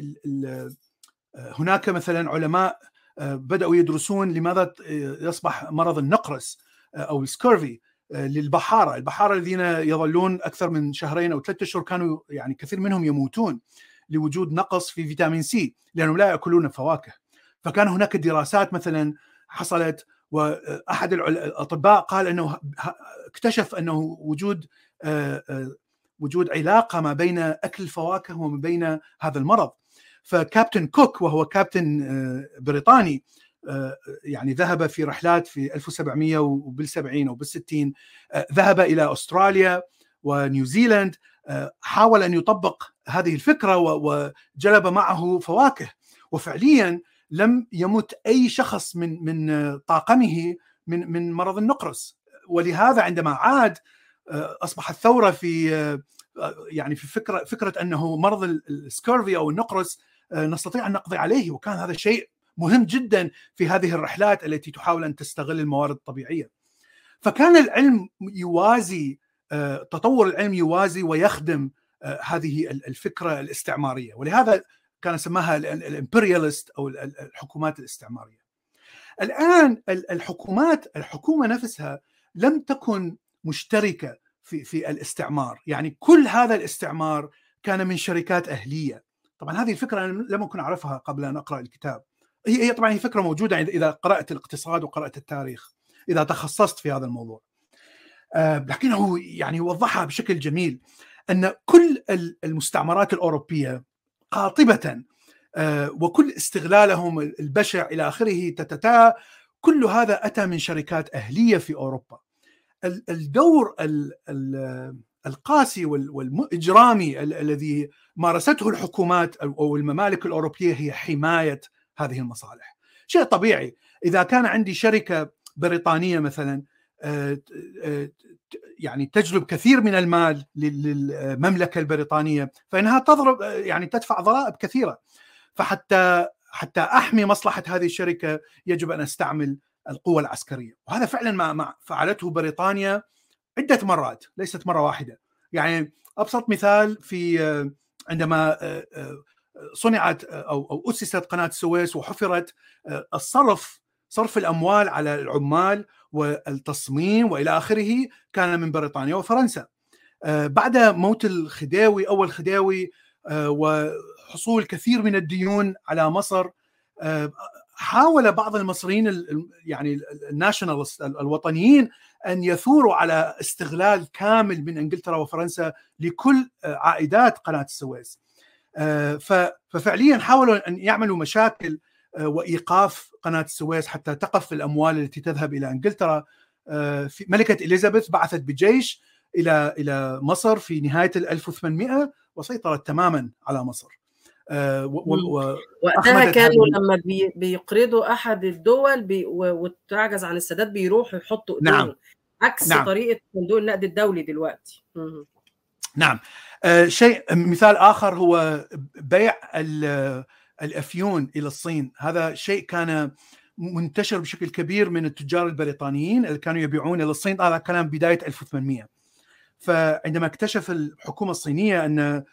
هناك مثلا علماء بدأوا يدرسون لماذا يصبح مرض النقرس أو ال scurvy للبحارة، البحارة الذين يظلون أكثر من شهرين أو ثلاثة أشهر كانوا يعني كثير منهم يموتون لوجود نقص في فيتامين C لأنهم لا يأكلون فواكه. فكان هناك دراسات مثلا حصلت وأحد الأطباء قال إنه اكتشف إنه وجود وجود علاقة ما بين أكل الفواكه وما بين هذا المرض. فكابتن كوك وهو كابتن بريطاني يعني ذهب في رحلات في 1700 وبال70 وبال60 ذهب إلى أستراليا ونيوزيلند حاول أن يطبق هذه الفكرة وجلب معه فواكه. وفعليا لم يمت أي شخص من من طاقمه من من مرض النقرس. ولهذا عندما عاد أصبحت ثورة في يعني في فكرة فكرة أنه مرض ال scurvy أو النقرس نستطيع أن نقضي عليه وكان هذا شيء مهم جدا في هذه الرحلات التي تحاول أن تستغل الموارد الطبيعية. فكان العلم يوازي تطور العلم يوازي ويخدم هذه الفكرة الاستعمارية ولهذا كان سماها ال imperialist أو الحكومات الاستعمارية. الآن الحكومات الحكومة نفسها لم تكن مشتركة في في الاستعمار، يعني كل هذا الاستعمار كان من شركات أهلية. طبعا هذه الفكرة أنا لم أكن أعرفها قبل أن أقرأ الكتاب. هي هي طبعا هي فكرة موجودة إذا قرأت الاقتصاد وقرأت التاريخ، إذا تخصصت في هذا الموضوع. لكنه يعني وضحها بشكل جميل أن كل المستعمرات الأوروبية قاطبة وكل استغلالهم البشع إلى آخره تتتا كل هذا أتى من شركات أهلية في أوروبا. الدور القاسي والاجرامي الذي مارسته الحكومات أو الممالك الأوروبية هي حماية هذه المصالح. شيء طبيعي إذا كان عندي شركة بريطانية مثلا يعني تجلب كثير من المال للمملكة البريطانية فإنها تضرب يعني تدفع ضرائب كثيرة فحتى حتى أحمي مصلحة هذه الشركة يجب أن أستعمل القوة العسكرية. وهذا فعلا ما فعلته بريطانيا عدة مرات ليست مرة واحدة. يعني أبسط مثال في عندما صنعت أو أسست قناة السويس وحفرت الصرف صرف الأموال على العمال والتصميم وإلى آخره كان من بريطانيا وفرنسا. بعد موت الخديوي أول خديوي وحصول كثير من الديون على مصر حاول بعض المصريين يعني الناشونالست الوطنيين أن يثوروا على استغلال كامل من إنجلترا وفرنسا لكل عائدات قناة السويس. ففعليا حاولوا أن يعملوا مشاكل وإيقاف قناة السويس حتى تقف الأموال التي تذهب إلى إنجلترا. ملكة إليزابيث بعثت بجيش إلى إلى مصر في نهاية ال 1800 وسيطرت تماما على مصر. وقتها كانوا لما بي بيقرضوا أحد الدول بي وتعجز عن السداد بيروحوا يحطوا إيديهم. نعم. عكس نعم. طريقة صندوق النقد الدولي دلوقتي. نعم. آه شيء مثال آخر هو بيع الأفيون إلى الصين. هذا شيء كان منتشر بشكل كبير من التجار البريطانيين اللي كانوا يبيعون إلى الصين. هذا كلام بداية 1800 فعندما اكتشف الحكومة الصينية أن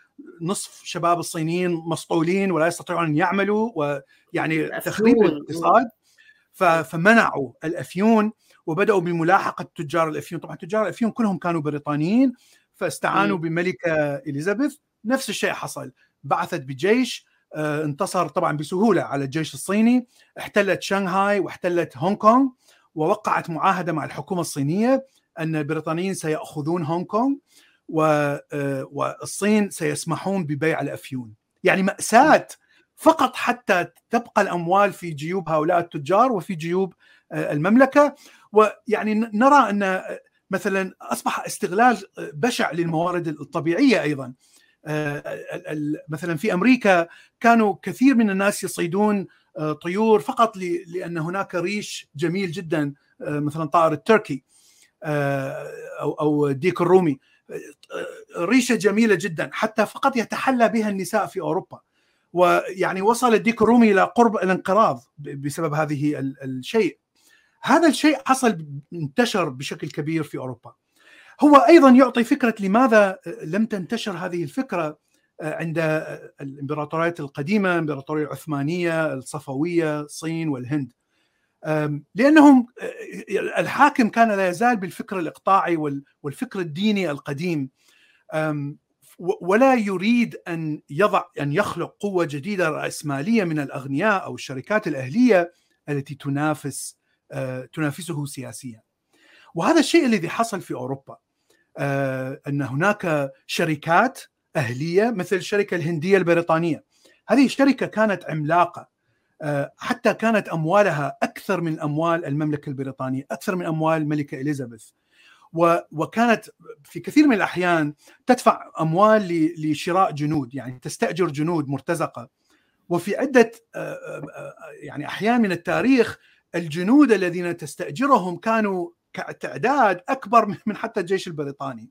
نصف شباب الصينيين مسطولين ولا يستطيعون أن يعملوا ويعني تخريب الاقتصاد. فمنعوا الأفيون وبدأوا بملاحقة تجار الأفيون. طبعا تجار الأفيون كلهم كانوا بريطانيين فاستعانوا بملكة إليزابيث. نفس الشيء حصل. بعثت بجيش آه، انتصر طبعا بسهولة على الجيش الصيني احتلت شنغهاي واحتلت هونغ كونغ ووقعت معاهدة مع الحكومة الصينية أن البريطانيين سيأخذون هونغ كونغ. والصين سيسمحون ببيع الأفيون. يعني مأساة فقط حتى تبقى الأموال في جيوب هؤلاء التجار وفي جيوب آه، المملكة. ويعني نرى أن مثلا أصبح استغلال بشع للموارد الطبيعية أيضا. مثلا في أمريكا كانوا كثير من الناس يصيدون طيور فقط لأن هناك ريش جميل جدا مثلا طائر التركي أو أو الديك الرومي. ريشة جميلة جدا حتى فقط يتحلى بها النساء في أوروبا. ويعني وصل الديك الرومي إلى قرب الانقراض بسبب هذه الشيء. هذا الشيء حصل انتشر بشكل كبير في أوروبا. هو أيضا يعطي فكرة لماذا لم تنتشر هذه الفكرة عند الامبراطوريات القديمة الامبراطوريه العثمانية الصفوية الصين والهند. لأنهم الحاكم كان لا يزال بالفكر الإقطاعي والفكر الديني القديم. ولا يريد أن يضع أن يخلق قوة جديدة رأسمالية من الأغنياء أو الشركات الأهلية التي تنافس تنافسه سياسيا. وهذا الشيء الذي حصل في أوروبا أن هناك شركات أهلية مثل الشركة الهندية البريطانية. هذه الشركة كانت عملاقة. حتى كانت أموالها أكثر من أموال المملكة البريطانية أكثر من أموال الملكة إليزابيث. وكانت في كثير من الأحيان تدفع أموال لشراء جنود يعني تستأجر جنود مرتزقة. وفي عدة يعني أحيان من التاريخ الجنود الذين تستأجرهم كانوا كتعداد أكبر من حتى الجيش البريطاني.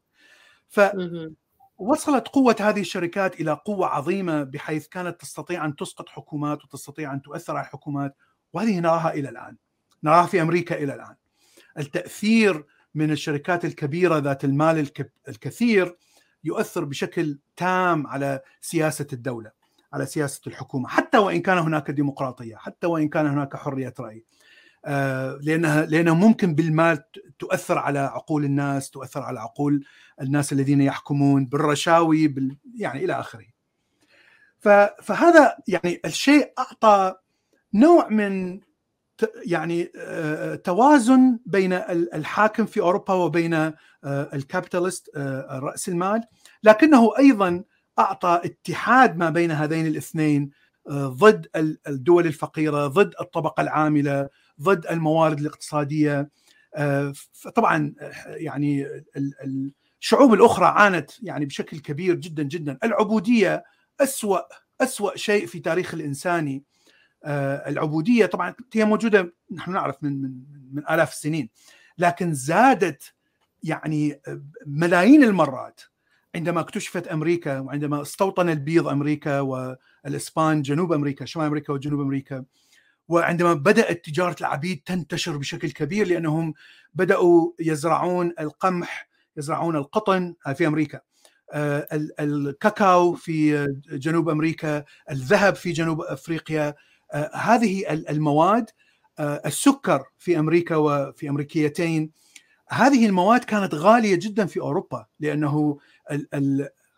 فوصلت قوة هذه الشركات إلى قوة عظيمة بحيث كانت تستطيع أن تسقط حكومات وتستطيع أن تؤثر على الحكومات. وهذه نراها إلى الآن نراها في أمريكا إلى الآن. التأثير من الشركات الكبيرة ذات المال الكثير يؤثر بشكل تام على سياسة الدولة على سياسة الحكومة حتى وإن كان هناك ديمقراطية حتى وإن كان هناك حرية رأي. آه، لانها لأنها ممكن بالمال تؤثر على عقول الناس تؤثر على عقول الناس الذين يحكمون بالرشاوي بال يعني إلى آخره. فهذا يعني الشيء أعطى نوع من يعني آه، توازن بين الحاكم في أوروبا وبين آه، الكابيتالست رأس المال. لكنه أيضا أعطى اتحاد ما بين هذين الاثنين ضد الدول الفقيرة ضد الطبقة العاملة ضد الموارد الاقتصادية. آه، طبعا يعني الشعوب الأخرى عانت يعني بشكل كبير جدا جدا. العبودية أسوأ أسوأ شيء في تاريخ الإنساني. آه، العبودية طبعا هي موجودة نحن نعرف من من من آلاف السنين. لكن زادت يعني ملايين المرات عندما اكتشفت أمريكا وعندما استوطن البيض أمريكا والإسبان جنوب أمريكا شمال أمريكا وجنوب أمريكا. وعندما بدأت تجارة العبيد تنتشر بشكل كبير لأنهم بدأوا يزرعون القمح يزرعون القطن في أمريكا. آه، الكاكاو في جنوب أمريكا الذهب في جنوب أفريقيا. آه، هذه المواد آه، السكر في أمريكا وفي أمريكيتين. هذه المواد كانت غالية جدا في أوروبا لأنه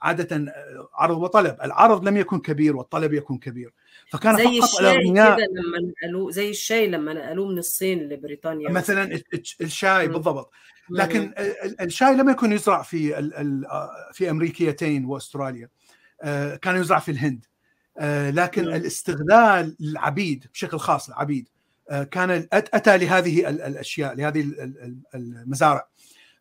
عادة عرض وطلب. العرض لم يكن كبير والطلب يكون كبير. فكان زي فقط الأغنياء لما نقلوه زي الشاي لما نقلوه من الصين لبريطانيا مثلا. الشاي بالضبط. لكن الشاي لم يكن يزرع في في أمريكيتين وأستراليا. كان يزرع في الهند. لكن الاستغلال للعبيد بشكل خاص العبيد كان أتى لهذه الأشياء لهذه المزارع.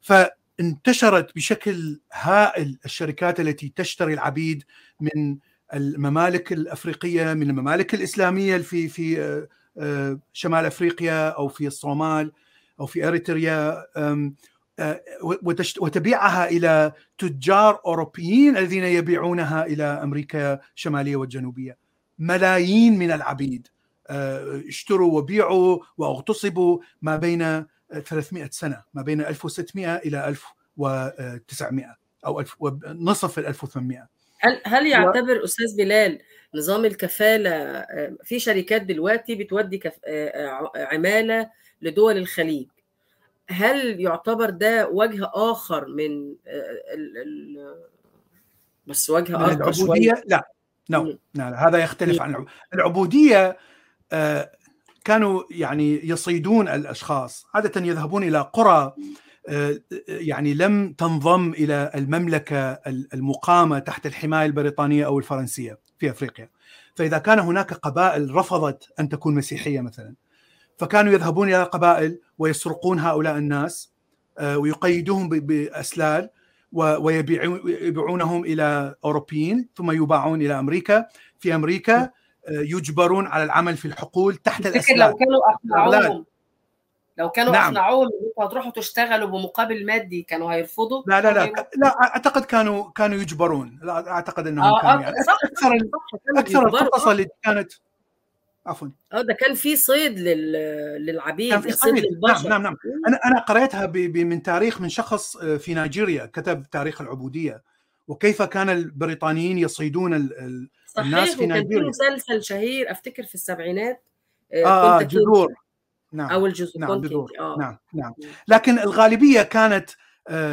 فانتشرت بشكل هائل الشركات التي تشتري العبيد من الممالك الأفريقية من الممالك الإسلامية في في آه، آه، شمال أفريقيا أو في الصومال أو في إريتريا آه، وتبيعها إلى تجار أوروبيين الذين يبيعونها إلى أمريكا الشمالية والجنوبية. ملايين من العبيد اشتروا وبيعوا واغتصبوا ما بين 300 سنة ما بين 1600 إلى 1900 أو نصف ال 1800 هل هل يعتبر و... أستاذ بلال نظام الكفالة في شركات دلوقتي بتودي كف... عمالة لدول الخليج هل يعتبر ده وجه آخر من ال... ال... بس وجه آخر العبودية. لا نو no. هذا يختلف عن العبودية كانوا يعني يصيدون الأشخاص عادة يذهبون إلى قرى يعني لم تنضم إلى المملكة المقامة تحت الحماية البريطانية أو الفرنسية في أفريقيا. فإذا كان هناك قبائل رفضت أن تكون مسيحية مثلا فكانوا يذهبون إلى القبائل ويسرقون هؤلاء الناس ويقيدوهم بأسلال ويبيعونهم إلى أوروبيين ثم يباعون إلى أمريكا. في أمريكا يجبرون على العمل في الحقول تحت الأسلال. لو كانوا أقنعوهم. لو كانوا نعم. اقنعوهم انكم هتروحوا تشتغلوا بمقابل مادي كانوا هيرفضوا؟ لا لا لا. لا أعتقد كانوا كانوا يجبرون. لا أعتقد إنهم آه كانوا يعني. صح أكثر أكثر القصص اللي كانت عفوا. آه ده كان في صيد لل... للعبيد كان في صيد للبشر نعم نعم نعم. أنا أنا قريتها ب... ب... من تاريخ من شخص في نيجيريا كتب تاريخ العبودية. وكيف كان البريطانيين يصيدون ال... الناس في نيجيريا صحيح وكان في مسلسل شهير أفتكر في السبعينات آه, آه جذور. نعم أو الجزء نعم جذور آه. نعم نعم لكن الغالبية كانت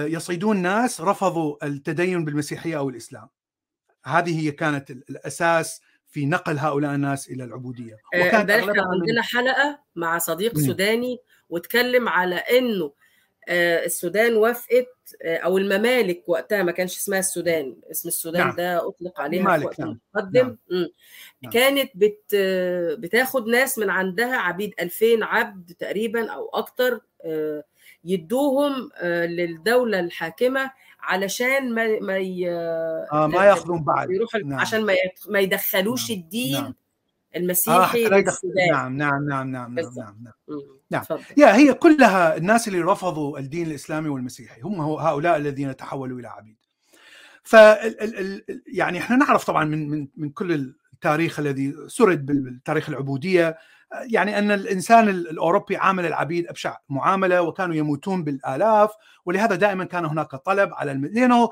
يصيدون ناس رفضوا التدين بالمسيحية أو الإسلام هذه هي كانت الأساس في نقل هؤلاء الناس إلى العبودية وكان كان عندنا حلقة مع صديق. سوداني واتكلم على إنه السودان وافقت أو الممالك وقتها ما كانش اسمها السودان اسم السودان نعم. ده أطلق عليها في وقت نعم. متقدم نعم. نعم. كانت بت بتاخد ناس من عندها عبيد 2000 عبد تقريبا أو أكتر يدوهم للدولة الحاكمة علشان ما ما ي... آه ما ياخذون بعد يروح نعم. عشان. ما يدخلوش نعم. الدين نعم. المسيحي آه للسودان نعم نعم نعم نعم نعم نعم نعم, نعم. يا هي كلها الناس اللي رفضوا الدين الإسلامي والمسيحي هم هؤلاء الذين تحولوا إلى عبيد. ف يعني إحنا نعرف طبعا من من من كل التاريخ الذي سرد بالتاريخ العبودية يعني أن الإنسان الأوروبي عامل العبيد ابشع معاملة وكانوا يموتون بالآلاف ولهذا دائما كان هناك طلب على الم... لأنه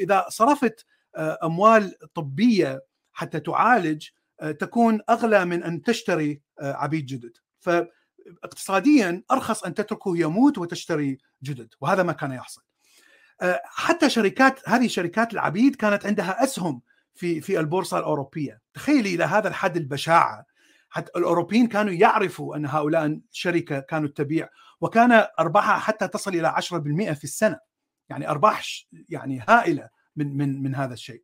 إذا صرفت أموال طبية حتى تعالج تكون أغلى من أن تشتري عبيد جدد. فاقتصاديا أرخص أن تتركه يموت وتشتري جدد وهذا ما كان يحصل. حتى شركات هذه شركات العبيد كانت عندها أسهم في في البورصة الأوروبية. تخيلي إلى هذا الحد البشاعة. حتى الأوروبيين كانوا يعرفوا أن هؤلاء الشركة كانوا تبيع وكان أرباحها حتى تصل إلى 10% في السنة. يعني أرباح يعني هائلة من من من هذا الشيء.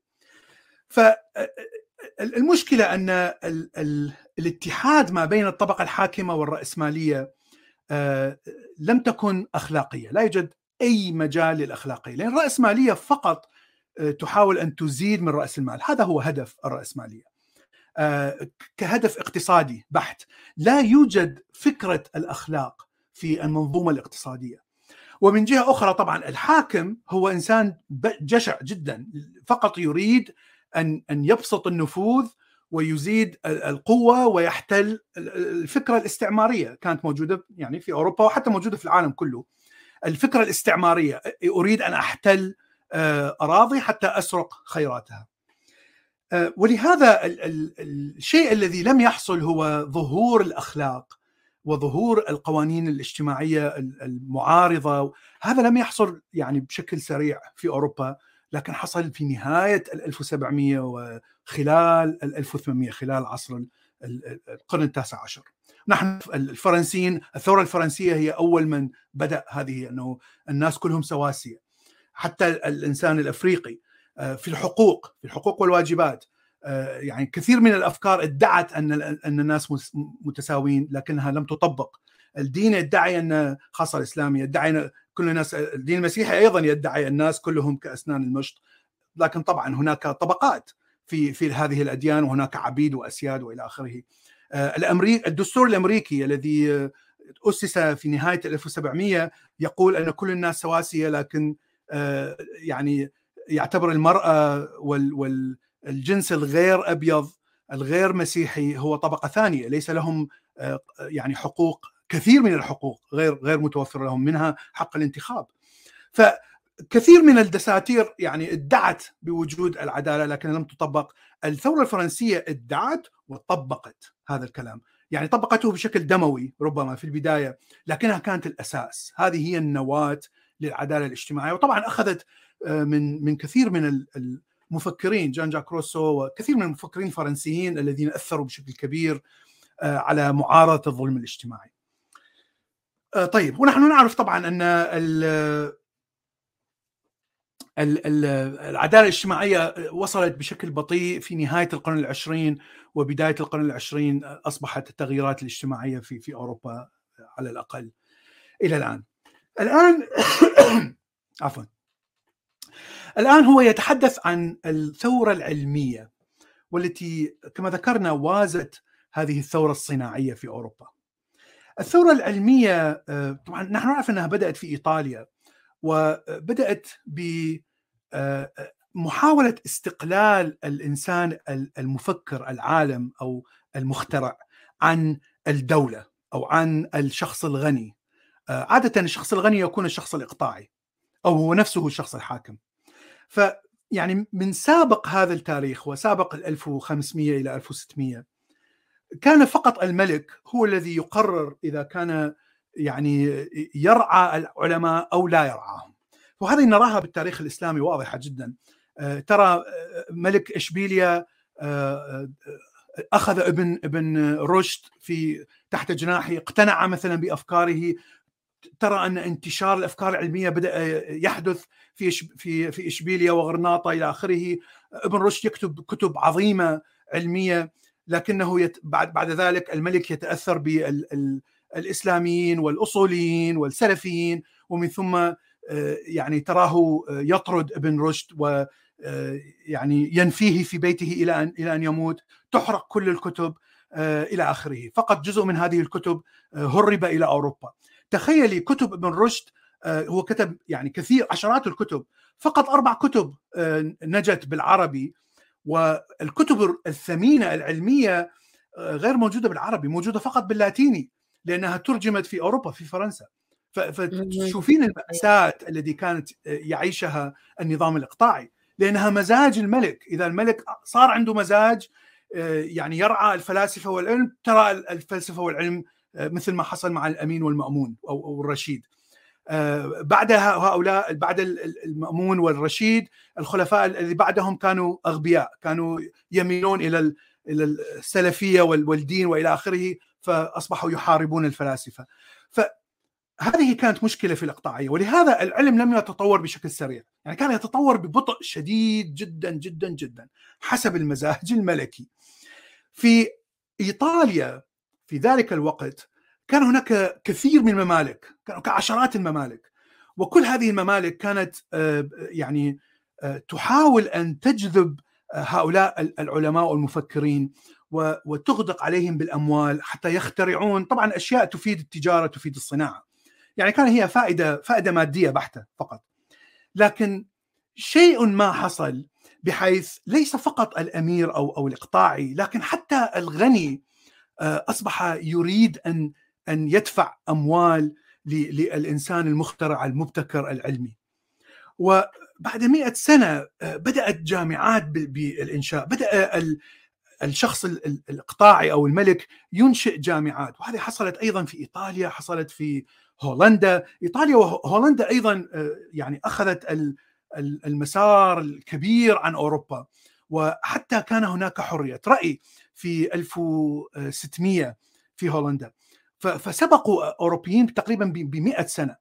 فالمشكلة أن ال ال الاتحاد ما بين الطبقة الحاكمة والرأسمالية لم تكن أخلاقية. لا يوجد أي مجال للأخلاقية. لأن الرأسمالية فقط تحاول أن تزيد من رأس المال. هذا هو هدف الرأسمالية. كهدف اقتصادي بحت. لا يوجد فكرة الأخلاق في المنظومة الاقتصادية. ومن جهة أخرى طبعا الحاكم هو إنسان جشع جدا. فقط يريد أن أن يبسط النفوذ ويزيد القوة ويحتل الفكرة الاستعمارية كانت موجودة يعني في أوروبا وحتى موجودة في العالم كله. الفكرة الاستعمارية أريد أن أحتل أراضي حتى أسرق خيراتها. ولهذا الشيء الذي لم يحصل هو ظهور الأخلاق وظهور القوانين الاجتماعية المعارضة. هذا لم يحصل يعني بشكل سريع في أوروبا. لكن حصل في نهاية ال 1700 وخلال ال 1800 خلال عصر القرن التاسع عشر. نحن الفرنسيين الثورة الفرنسية هي أول من بدأ هذه أنه الناس كلهم سواسية. حتى الإنسان الأفريقي في الحقوق في الحقوق والواجبات يعني كثير من الأفكار ادعت أن أن الناس متساويين لكنها لم تطبق. الدين يدعي أن خاصة الاسلامي يدعي كل الناس الدين المسيحي أيضا يدعي الناس كلهم كأسنان المشط. لكن طبعا هناك طبقات في في هذه الأديان وهناك عبيد وأسياد وإلى آخره. الامريكي الدستور الأمريكي الذي أسس في نهاية 1700 يقول أن كل الناس سواسية لكن يعني يعتبر المرأة والجنس الغير أبيض الغير مسيحي هو طبقة ثانية ليس لهم يعني حقوق كثير من الحقوق غير غير متوفرة لهم منها حق الانتخاب. فكثير من الدساتير يعني ادعت بوجود العدالة لكن لم تطبق. الثورة الفرنسية ادعت وطبقت هذا الكلام. يعني طبقته بشكل دموي ربما في البداية لكنها كانت الأساس. هذه هي النواة للعدالة الاجتماعية. وطبعا أخذت من من كثير من المفكرين جان جاك روسو وكثير من المفكرين الفرنسيين الذين أثروا بشكل كبير على معارضة الظلم الاجتماعي. طيب ونحن نعرف طبعا أن العدالة الاجتماعية وصلت بشكل بطيء في نهاية القرن العشرين وبداية القرن العشرين أصبحت التغييرات الاجتماعية في في أوروبا على الأقل إلى الآن. الآن [coughs] عفوا الآن هو يتحدث عن الثورة العلمية والتي كما ذكرنا وازت هذه الثورة الصناعية في أوروبا. الثورة العلمية طبعا نحن نعرف إنها بدأت في إيطاليا وبدأت ب محاولة استقلال الإنسان المفكر العالم أو المخترع عن الدولة أو عن الشخص الغني. عادة الشخص الغني يكون الشخص الإقطاعي أو هو نفسه الشخص الحاكم. فيعني من سابق هذا التاريخ وسابق ال 1500 إلى 1600 كان فقط الملك هو الذي يقرر إذا كان يعني يرعى العلماء أو لا يرعاهم. وهذه نراها بالتاريخ الإسلامي واضحة جدا. ترى ملك إشبيليا أخذ ابن ابن رشد في تحت جناحه اقتنع مثلا بأفكاره. ترى أن انتشار الأفكار العلمية بدأ يحدث في في في إشبيليا وغرناطة إلى آخره. ابن رشد يكتب كتب عظيمة علمية. لكنه يت... بعد بعد ذلك الملك يتأثر بالاسلاميين والأصوليين والسلفيين ومن ثم يعني تراه يطرد ابن رشد و يعني ينفيه في بيته إلى ان إلى أن يموت. تحرق كل الكتب إلى آخره. فقط جزء من هذه الكتب هرب إلى أوروبا. تخيلي كتب ابن رشد هو كتب يعني كثير عشرات الكتب. فقط أربع كتب نجت بالعربي والكتب الثمينة العلمية غير موجودة بالعربي موجودة فقط باللاتيني لأنها ترجمت في أوروبا في فرنسا. فتشوفين المأساة التي كانت يعيشها النظام الإقطاعي. لأنها مزاج الملك. إذا الملك صار عنده مزاج يعني يرعى الفلاسفة والعلم ترى الفلسفة والعلم مثل ما حصل مع الأمين والمأمون أو الرشيد. بعد هؤلاء بعد المأمون والرشيد الخلفاء الذي بعدهم كانوا أغبياء كانوا يميلون إلى إلى السلفية والدين وإلى آخره فأصبحوا يحاربون الفلاسفة. ف هذه كانت مشكلة في الإقطاعية ولهذا العلم لم يتطور بشكل سريع. يعني كان يتطور ببطء شديد جدا جدا جدا حسب المزاج الملكي. في إيطاليا في ذلك الوقت كان هناك كثير من الممالك كانوا كعشرات الممالك. وكل هذه الممالك كانت يعني تحاول أن تجذب هؤلاء العلماء والمفكرين وتغدق عليهم بالأموال حتى يخترعون. طبعا أشياء تفيد التجارة تفيد الصناعة. يعني كان هي فائدة فائدة مادية بحتة فقط. لكن شيء ما حصل بحيث ليس فقط الأمير أو أو الإقطاعي لكن حتى الغني أصبح يريد أن أن يدفع أموال للإنسان المخترع المبتكر العلمي. وبعد مئة سنة بدأت جامعات بالإنشاء بدأ الشخص الإقطاعي أو الملك ينشئ جامعات. وهذه حصلت أيضا في إيطاليا حصلت في هولندا. إيطاليا وهولندا أيضا يعني أخذت المسار الكبير عن أوروبا. وحتى كان هناك حرية. رأي في 1600 في هولندا. فسبقوا أوروبيين تقريبا ب 100 سنة.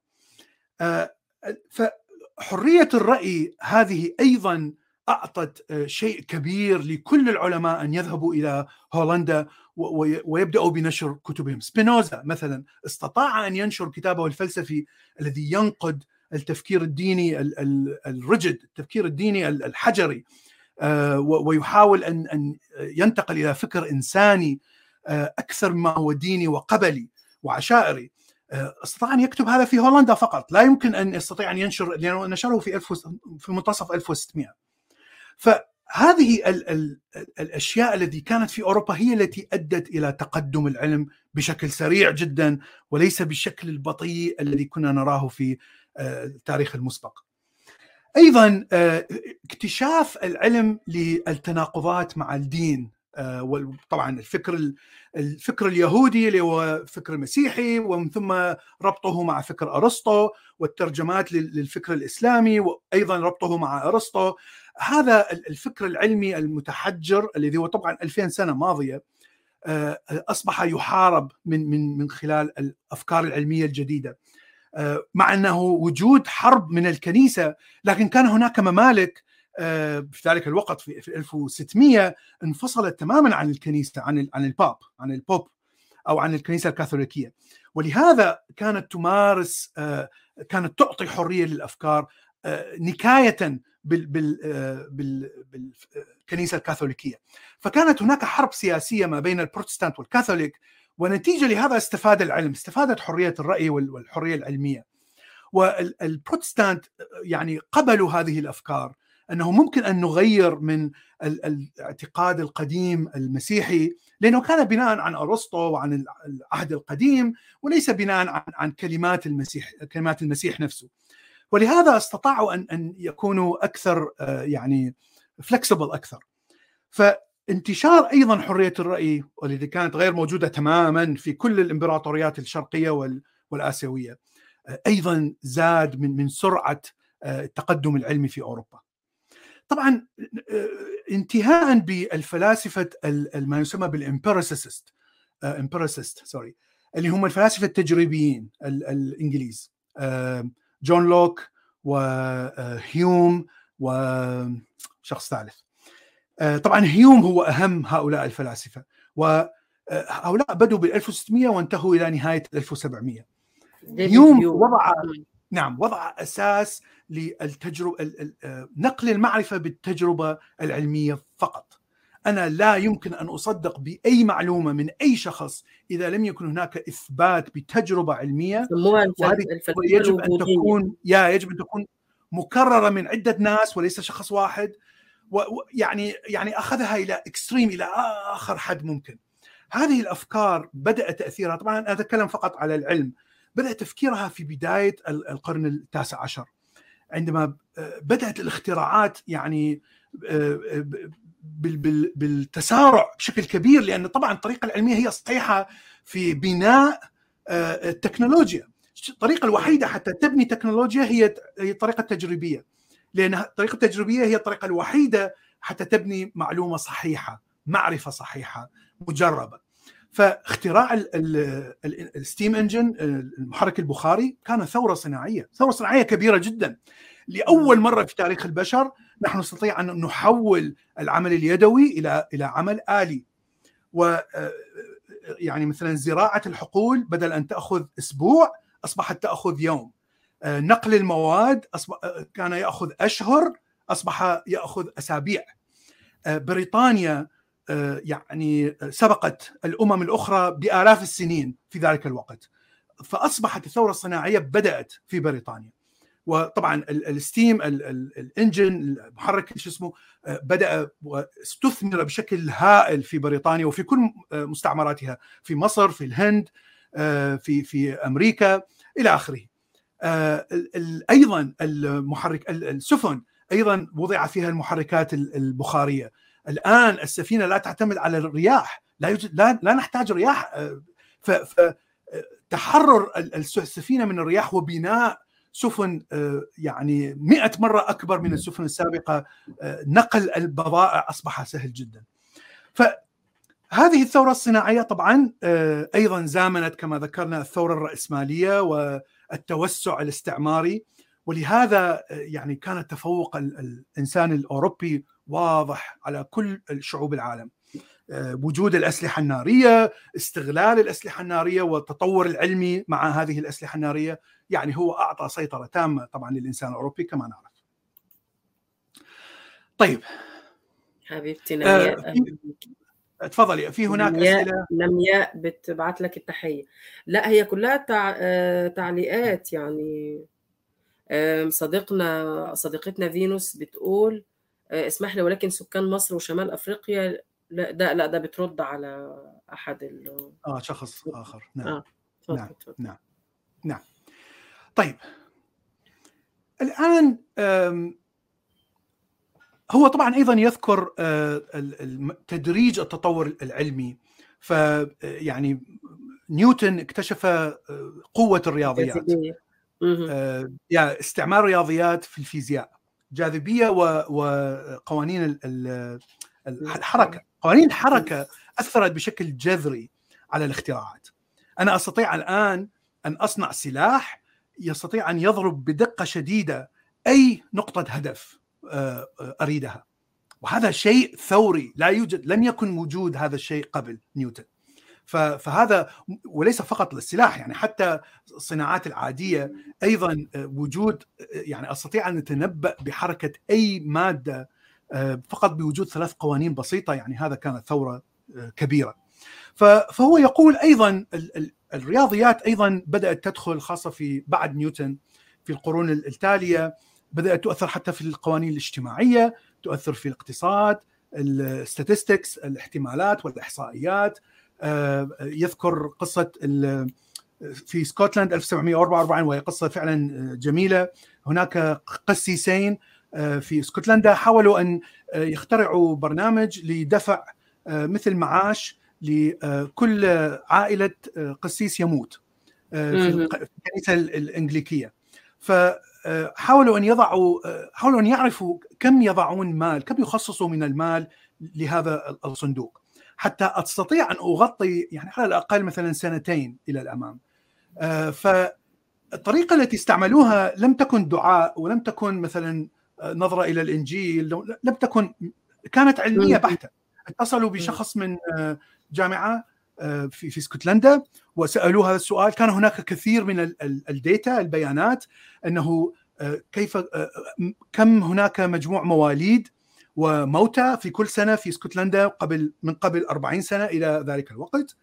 فحريه الرأي هذه أيضا أعطت شيء كبير لكل العلماء أن يذهبوا إلى هولندا ويبدأوا بنشر كتبهم. سبينوزا مثلا استطاع أن ينشر كتابه الفلسفي الذي ينقد التفكير الديني الرجد التفكير الديني الحجري. ويحاول ان أن ينتقل إلى فكر إنساني أكثر مما هو ديني وقبلي وعشائري. استطاع أن يكتب هذا في هولندا فقط. لا يمكن أن يستطيع أن ينشر لأنه نشره في في منتصف 1600 ف هذه ال ال الأشياء التي كانت في أوروبا هي التي أدت إلى تقدم العلم بشكل سريع جدا وليس بالشكل البطيء الذي كنا نراه في التاريخ المسبق. أيضا اكتشاف العلم للتناقضات مع الدين وطبعا الفكر الفكر اليهودي اللي هو فكر مسيحي ومن ثم ربطه مع فكر أرسطو والترجمات للفكر الإسلامي وأيضا ربطه مع أرسطو. هذا الفكر العلمي المتحجر الذي هو طبعا 2000 سنة ماضية أصبح يحارب من من من خلال الأفكار العلمية الجديدة. مع أنه وجود حرب من الكنيسة لكن كان هناك ممالك في ذلك الوقت في 1600 انفصلت تماما عن الكنيسة عن عن الباب عن البوب أو عن الكنيسة الكاثوليكية. ولهذا كانت تمارس كانت تعطي حرية للأفكار نكاية بال بال بالكنيسة الكاثوليكية. فكانت هناك حرب سياسية ما بين البروتستانت والكاثوليك ونتيجة لهذا استفاد العلم استفادت حرية الرأي والحرية العلمية. والبروتستانت يعني قبلوا هذه الأفكار أنه ممكن أن نغير من الاعتقاد القديم المسيحي لأنه كان بناء عن أرسطو وعن العهد القديم وليس بناء عن عن كلمات المسيح كلمات المسيح نفسه. ولهذا استطاعوا ان أن يكونوا أكثر يعني flexible أكثر. فانتشار أيضا حرية الرأي والتي كانت غير موجودة تماما في كل الإمبراطوريات الشرقية والآسيوية أيضا زاد من من سرعة التقدم العلمي في أوروبا. طبعا انتهاء بالفلاسفة ما يسمى بال empiricist empiricist sorry اللي هم الفلاسفة التجريبيين الإنجليز جون لوك وهيوم وشخص ثالث. طبعا هيوم هو أهم هؤلاء الفلاسفة وهؤلاء بدوا بال 1600 وانتهوا إلى نهاية 1700 هيوم وضع نعم وضع أساس للتجربه نقل المعرفة بالتجربة العلمية فقط. أنا لا يمكن أن أصدق بأي معلومة من أي شخص إذا لم يكن هناك إثبات بتجربة علمية. وهذه يجب أن تكون يا يجب أن تكون مكررة من عدة ناس وليس شخص واحد. ويعني يعني أخذها إلى اكستريم إلى آخر حد ممكن. هذه الأفكار بدأ تأثيرها. طبعا أنا أتكلم فقط على العلم. بدأ تفكيرها في بداية القرن التاسع عشر. عندما بدأت الاختراعات يعني بالتسارع بشكل كبير لأن طبعا الطريقة العلمية هي صحيحة في بناء التكنولوجيا. الطريقة الوحيدة حتى تبني تكنولوجيا هي الطريقة التجريبية. لأن الطريقة التجريبية هي الطريقة الوحيدة حتى تبني معلومة صحيحة معرفة صحيحة مجربة. فاختراع الستيم انجن المحرك البخاري كان ثورة صناعية ثورة صناعية كبيرة جدا. لأول مرة في تاريخ البشر نحن نستطيع أن نحول العمل اليدوي إلى إلى عمل آلي. و يعني مثلا زراعة الحقول بدل أن تأخذ أسبوع أصبحت تأخذ يوم. نقل المواد أصبح كان يأخذ أشهر أصبح يأخذ أسابيع. بريطانيا يعني سبقت الأمم الأخرى بآلاف السنين في ذلك الوقت. فأصبحت الثورة الصناعية بدأت في بريطانيا. وطبعا الستيم الإنجن المحرك شو اسمه بدأ واستثمر بشكل هائل في بريطانيا وفي كل مستعمراتها في مصر في الهند في في أمريكا إلى آخره. أيضا المحرك السفن أيضا وضع فيها المحركات البخارية. الآن السفينة لا تعتمد على الرياح لا يوجد لا, لا نحتاج رياح. فتحرر السفينة من الرياح وبناء سفن يعني مئة مرة أكبر من السفن السابقة نقل البضائع أصبح سهل جدا. فهذه الثورة الصناعية طبعا أيضا زامنت كما ذكرنا الثورة الرأسمالية والتوسع الاستعماري. ولهذا يعني كان تفوق الإنسان الأوروبي واضح على كل شعوب العالم. وجود الأسلحة النارية استغلال الأسلحة النارية والتطور العلمي مع هذه الأسلحة النارية يعني هو أعطى سيطرة تامة طبعا للإنسان الأوروبي كما نعرف. طيب. حبيبتي نمياء. آه تفضلي في هناك نمياء أسئلة؟ نمياء بتبعت لك التحية. لا هي كلها تع... تعليقات يعني. صديقنا صديقتنا فينوس بتقول آه، اسمح لي ولكن سكان مصر وشمال أفريقيا لا ده لا ده بترد على أحد ال آه شخص آخر. نعم. اتفضل نعم نعم نعم. طيب. الآن هو طبعا أيضا يذكر آه، تدريج التطور العلمي. ف يعني نيوتن اكتشف آه، قوة الرياضيات. آه، يعني استعمال الرياضيات في الفيزياء جاذبية و- وقوانين ال- ال- الحركه قوانين الحركه أثرت بشكل جذري على الاختراعات. أنا أستطيع الآن أن أصنع سلاح يستطيع أن يضرب بدقة شديدة أي نقطة هدف آه، آه، أريدها. وهذا شيء ثوري لا يوجد لم يكن موجود هذا الشيء قبل نيوتن. فهذا وليس فقط للسلاح يعني حتى الصناعات العادية أيضا آه، وجود آه، يعني أستطيع أن أتنبأ بحركة أي مادة آه، فقط بوجود ثلاث قوانين بسيطة يعني هذا كانت ثورة كبيرة. فهو يقول أيضا ال- ال- الرياضيات أيضا بدأت تدخل خاصة في بعد نيوتن في القرون التالية بدأت تؤثر حتى في القوانين الاجتماعية تؤثر في الاقتصاد الستاتستكس الاحتمالات والإحصائيات يذكر قصة في سكوتلاند 1744 وهي قصة فعلا جميلة. هناك قسيسين آه، في اسكتلندا حاولوا أن آه، يخترعوا برنامج لدفع آه، مثل معاش لكل عائلة آه، قسيس يموت آه، في الكنيسة ال- الإنجليكية. فحاولوا أن يضعوا آه، حاولوا أن يعرفوا كم يضعون مال كم يخصصوا من المال لهذا الصندوق. حتى أستطيع أن أغطي يعني على الأقل مثلا سنتين إلى الأمام. آه، فالطريقة التي استعملوها لم تكن دعاء ولم تكن مثلا آه، نظرة إلى الإنجيل لم تكن كانت علمية. بحته اتصلوا بشخص من آه، جامعة في في اسكتلندا وسألوه هذا السؤال. كان هناك كثير من ال- ال- الديتا البيانات أنه كيف كم هناك مجموع مواليد وموتى في كل سنة في اسكتلندا قبل من قبل 40 سنة إلى ذلك الوقت.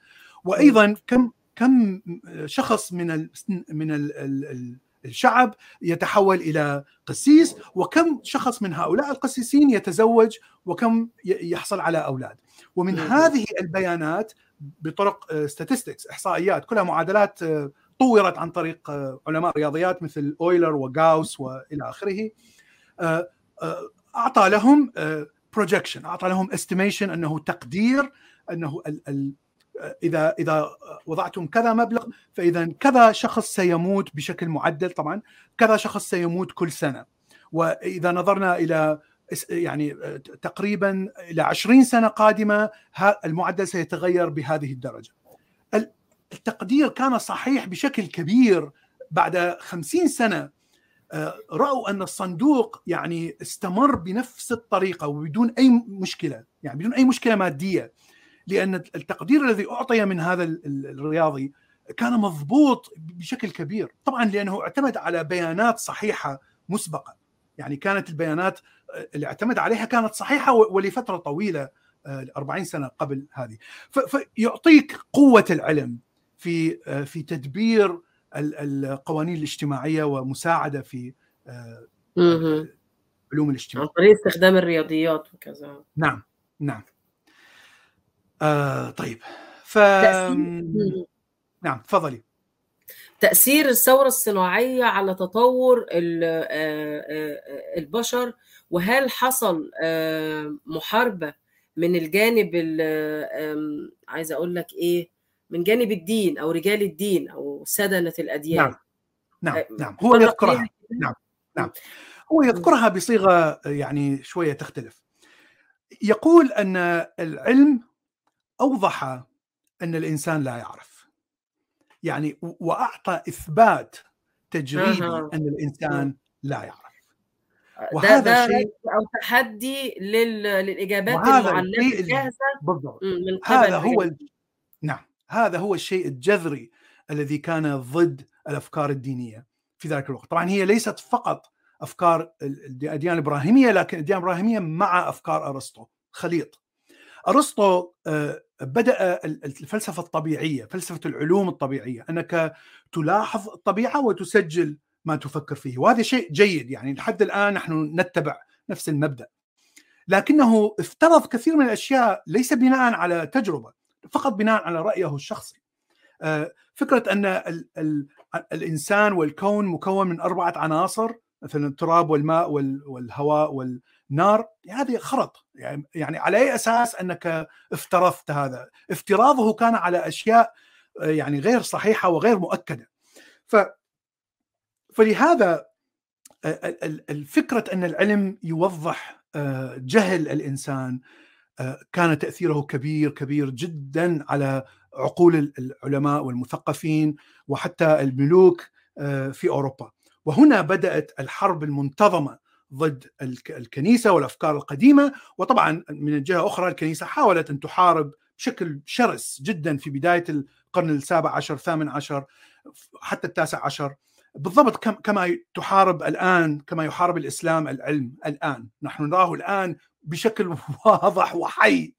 وأيضا كم كم شخص من ال من ال ال الشعب يتحول إلى قسيس وكم شخص من هؤلاء القسيسين يتزوج وكم يحصل على أولاد. ومن. هذه البيانات بطرق ستاتستكس إحصائيات كلها معادلات آه، طورت عن طريق آه، علماء رياضيات مثل أويلر وغاوس وإلى آخره. آه، آه، أعطى لهم projection أعطى لهم estimation أنه تقدير أنه ال ال إذا إذا وضعتم كذا مبلغ فإذا كذا شخص سيموت بشكل معدل طبعا كذا شخص سيموت كل سنة وإذا نظرنا إلى يعني آه، تقريبا إلى 20 سنة قادمة المعدل سيتغير بهذه الدرجة. ال- التقدير كان صحيح بشكل كبير بعد 50 سنة آه، رأوا أن الصندوق يعني استمر بنفس الطريقة وبدون أي مشكلة يعني بدون أي مشكلة مادية لأن التقدير الذي أعطي من هذا ال- ال- الرياضي كان مضبوط بشكل كبير طبعا لأنه اعتمد على بيانات صحيحة مسبقه يعني كانت البيانات آه، اللي اعتمد عليها كانت صحيحة ولفترة طويلة آه، 40 سنة قبل هذه. فيعطيك قوة العلم في آه، في تدبير القوانين الاجتماعية ومساعدة في آه،. علوم عن الاجتماع طريق استخدام الرياضيات وكذا نعم نعم آه طيب ف تأثير. نعم تفضلي تأثير الثورة الصناعية على تطور آه، آه، البشر وهل حصل محاربة من الجانب عايزة أقول لك إيه من جانب الدين أو رجال الدين أو سدنة الأديان. نعم. نعم نعم. هو يذكرها؟ نعم نعم. هو يذكرها بصيغة يعني شوية تختلف. يقول أن العلم أوضح أن الإنسان لا يعرف. يعني وأعطى إثبات تجريبي. أن الإنسان لا يعرف. ده وهذا ده شيء رد أو تحدي لل- للإجابات وهذا المعلنة الشيء الجاهزة بالضبط. مم، من قبل هذا هو. نعم. هذا هو الشيء الجذري الذي كان ضد الأفكار الدينية في ذلك الوقت. طبعا هي ليست فقط أفكار ال- الاديان الإبراهيمية لكن الاديان الإبراهيمية مع أفكار أرسطو. خليط. أرسطو آه، بدأ ال- الفلسفة الطبيعية فلسفة العلوم الطبيعية أنك تلاحظ الطبيعة وتسجل ما تفكر فيه وهذا شيء جيد. يعني لحد الآن نحن نتبع نفس المبدأ. لكنه افترض كثير من الأشياء ليس بناء على تجربة. فقط بناء على رأيه الشخصي آه، فكرة أن ال ال الإنسان والكون مكون من أربعة عناصر مثلا التراب والماء والهواء والنار هذه خرط يعني, يعني على أي أساس أنك افترضت هذا؟ افتراضه كان على أشياء آه، يعني غير صحيحة وغير مؤكدة. ف فلهذا آه، الفكرة أن العلم يوضح جهل الإنسان كان تأثيره كبير كبير جدا على عقول العلماء والمثقفين وحتى الملوك آه، في أوروبا. وهنا بدأت الحرب المنتظمة ضد الكنيسة والأفكار القديمة. وطبعا من جهه أخرى الكنيسة حاولت أن تحارب بشكل شرس جدا في بداية القرن السابع عشر الثامن عشر حتى التاسع عشر. بالضبط كما تحارب الآن كما يحارب الإسلام العلم الآن. نحن نراه الآن بشكل [laughs] واضح وحي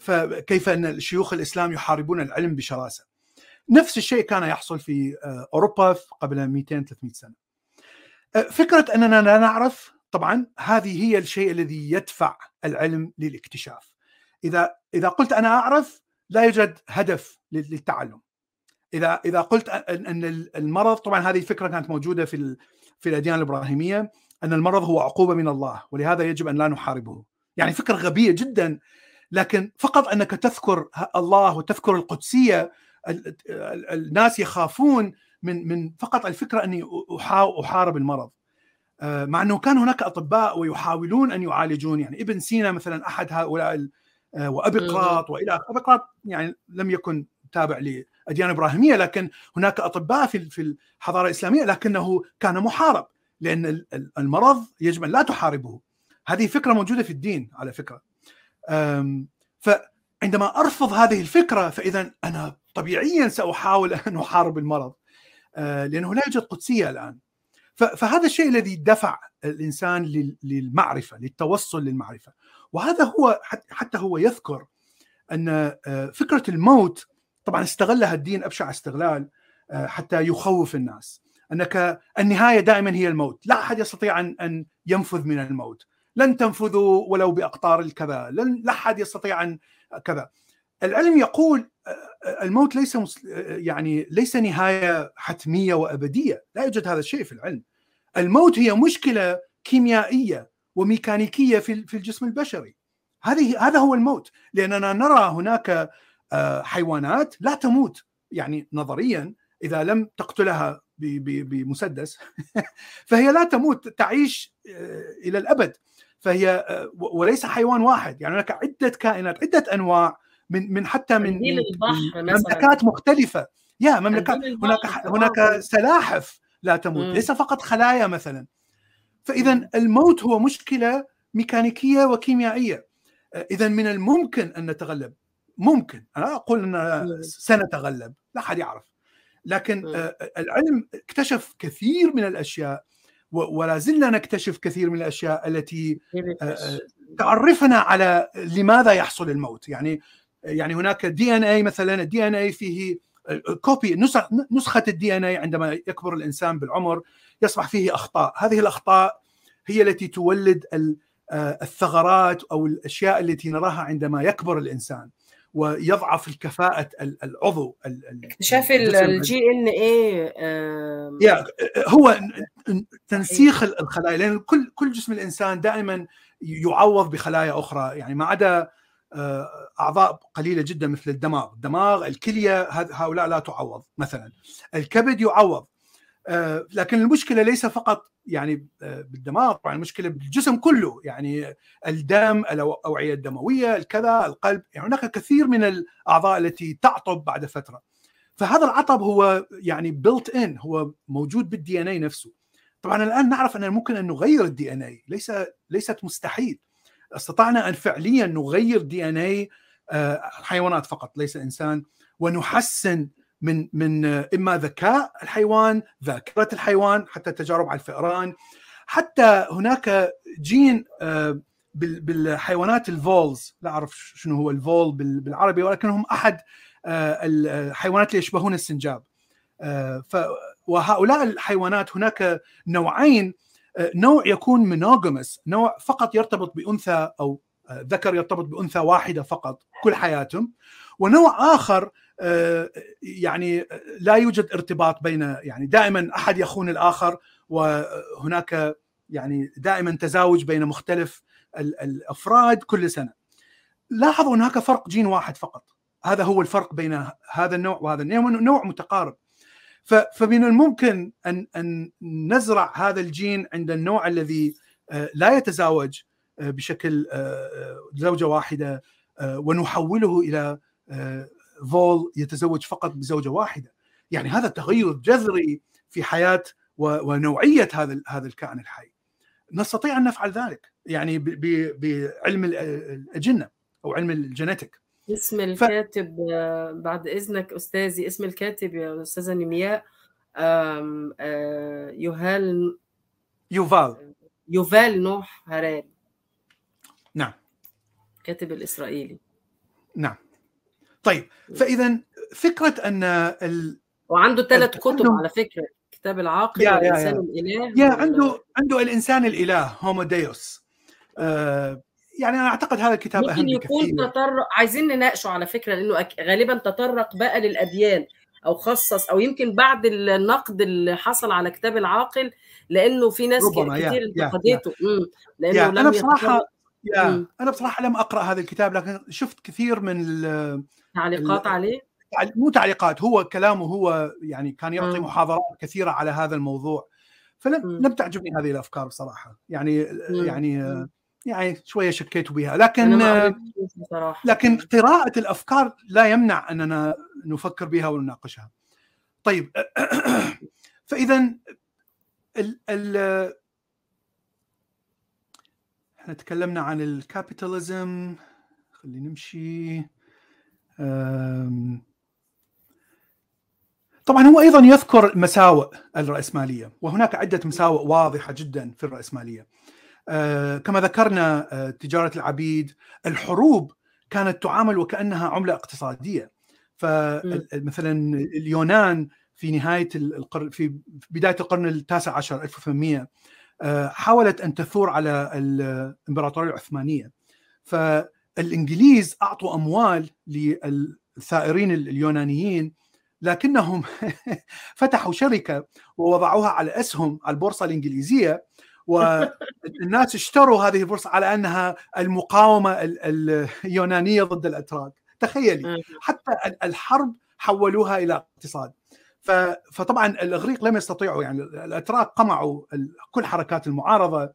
فكيف أن شيوخ الإسلام يحاربون العلم بشراسة. نفس الشيء كان يحصل في آه، أوروبا قبل 200 300 سنة. آه، فكرة أننا لا نعرف طبعا هذه هي الشيء الذي يدفع العلم للاكتشاف. إذا إذا قلت أنا أعرف لا يوجد هدف للتعلم. إذا إذا قلت أن المرض طبعا هذه الفكرة كانت موجودة في في الأديان الإبراهيمية أن المرض هو عقوبة من الله ولهذا يجب أن لا نحاربه. يعني فكرة غبية جدا لكن فقط أنك تذكر الله وتذكر القدسية الناس يخافون من من فقط الفكرة أني أحارب المرض. آه، مع أنه كان هناك أطباء ويحاولون أن يعالجون يعني ابن سينا مثلا أحد هؤلاء آه، وأبقراط وإلى أبقراط يعني لم يكن تابع لأديان إبراهيمية لكن هناك أطباء في في الحضارة الإسلامية لكنه كان محارب. لأن المرض يجب أن لا تحاربه. هذه فكرة موجودة في الدين على فكرة. فعندما أرفض هذه الفكرة فاذا أنا طبيعيا سأحاول [laughs] أن أحارب المرض. آه، لأنه لا يوجد قدسية الآن. فهذا الشيء الذي دفع الإنسان للمعرفة للتوصل للمعرفة. وهذا هو حتى هو يذكر أن آه، فكرة الموت طبعا استغلها الدين أبشع استغلال آه، حتى يخوف الناس. أنك النهاية دائما هي الموت. لا أحد يستطيع ان أن ينفذ من الموت. لن تنفذوا ولو بأقطار الكذا لن لا أحد يستطيع ان كذا العلم يقول الموت ليس يعني ليس نهاية حتمية وأبدية. لا يوجد هذا الشيء في العلم. الموت هي مشكلة كيميائية وميكانيكية في في الجسم البشري. هذه هذا هو الموت. لأننا نرى هناك حيوانات لا تموت. يعني نظريا إذا لم تقتلها بمسدس. [laughs] فهي لا تموت تعيش إلى الأبد. فهي آه، وليس حيوان واحد. يعني هناك عدة كائنات عدة أنواع من من حتى من, من مملكات مختلفة. يا مملكات هناك هناك سلاحف لا تموت ليس فقط خلايا مثلا. فاذا الموت هو مشكلة ميكانيكية وكيميائية. آه، اذا من الممكن أن نتغلب. ممكن. أنا أقول أن سنتغلب. لا أحد يعرف. لكن آه، العلم اكتشف كثير من الأشياء ولا زلنا نكتشف كثير من الأشياء التي آه، آه، تعرفنا على لماذا يحصل الموت. يعني يعني هناك DNA مثلا ال DNA فيه copy نسخة ال DNA عندما يكبر الإنسان بالعمر يصبح فيه أخطاء. هذه الأخطاء هي التي تولد آه، الثغرات أو الأشياء التي نراها عندما يكبر الإنسان. ويضعف الكفاءة العضو اكتشاف الجي ان اي هو تنسيخ الخلايا لأن كل كل جسم الإنسان دائما يعوض بخلايا أخرى. يعني ما عدا آه، أعضاء قليلة جدا مثل الدماغ، الدماغ، الكلية هؤلاء لا تعوض. مثلا. الكبد يعوض. لكن المشكلة ليس فقط يعني آه، بالدماغ طبعا المشكلة بالجسم كله يعني الدم الأوعية الدموية الكذا القلب يعني هناك كثير من الأعضاء التي تعطب بعد فترة. فهذا العطب هو يعني built in هو موجود بال DNA نفسه. طبعا الآن نعرف ان ممكن أن نغير ال DNA ليس ليست مستحيل. استطعنا أن فعليا نغير DNA حيوانات فقط ليس إنسان ونحسن من من إما ذكاء الحيوان ذاكرة الحيوان حتى تجارب على الفئران. حتى هناك جين آه، بالحيوانات ال voles. لا أعرف شنو هو ال vole بالعربي ولكنهم أحد آه، الحيوانات اللي يشبهون السنجاب. آه، وهؤلاء الحيوانات هناك نوعين نوع يكون منوغمس نوع فقط يرتبط بأنثى أو ذكر يرتبط بأنثى واحدة فقط كل حياتهم. ونوع آخر يعني لا يوجد ارتباط بين يعني دائما أحد يخون الآخر وهناك يعني دائما تزاوج بين مختلف الأفراد كل سنة. لاحظوا هناك فرق جين واحد فقط هذا هو الفرق بين هذا النوع وهذا النوع نوع متقارب فمن الممكن ان أن نزرع هذا الجين عند النوع الذي لا يتزاوج بشكل زوجة واحدة ونحوله إلى vole يتزوج فقط بزوجة واحدة. يعني هذا تغير جذري في حياة ونوعية هذا هذا الكائن الحي. نستطيع أن نفعل ذلك يعني بعلم الأجنة أو علم الجينيتيك. اسم الكاتب ف... بعد إذنك أستاذي اسم الكاتب يا أستاذة نيمياء يوهال يوفال. يوفال نوح هراري نعم. الكاتب الإسرائيلي. نعم. طيب فإذا فكرة أن ال... وعنده ثلاث كتب على فكرة كتاب العاقل يا والانسان يا. الإله يا عنده عنده الإنسان الإله هومو ديوس آه يعني أنا أعتقد هذا الكتاب أهم يكون بكثير. تطرق عايزين نناقشه على فكرة لأنه أك... غالبا تطرق بقى للأديان أو خصص أو يمكن بعد النقد اللي حصل على كتاب العاقل لأنه في ناس كتير انتقدته. لأنه يا لم أنا بصراحة يتطرق يا مم. أنا بصراحة لم أقرأ هذا الكتاب لكن شفت كثير من تعليقات عليه مو تعليقات هو كلامه هو يعني كان يعطي مم. محاضرات كثيرة على هذا الموضوع فلم. لم تعجبني هذه الأفكار بصراحة يعني مم. يعني مم. يعني شوية شكيت بها لكن لكن قراءة الأفكار لا يمنع أننا نفكر بها ونناقشها طيب [clears throat] ال إحنا تكلمنا عن الكابيتاليزم. خلينا نمشي. طبعا هو أيضا يذكر مساوئ الرأسمالية وهناك عدة مساوئ واضحة جدا في الرأسمالية. آه، كما ذكرنا آه، تجارة العبيد الحروب كانت تعامل وكأنها عملة اقتصادية. فمثلا اليونان في نهاية القرن في بداية القرن التاسع عشر 1800 آه، حاولت أن تثور على الإمبراطورية العثمانية. فالإنجليز أعطوا أموال للثائرين اليونانيين لكنهم [laughs] فتحوا شركة ووضعوها على أسهم على البورصة الإنجليزية والناس [laughs] اشتروا هذه البورصة على أنها المقاومة ال- اليونانية ضد الأتراك. تخيلي. حتى ال- الحرب حولوها إلى اقتصاد. فطبعا الإغريق لم يستطيعوا يعني الأتراك قمعوا كل حركات المعارضة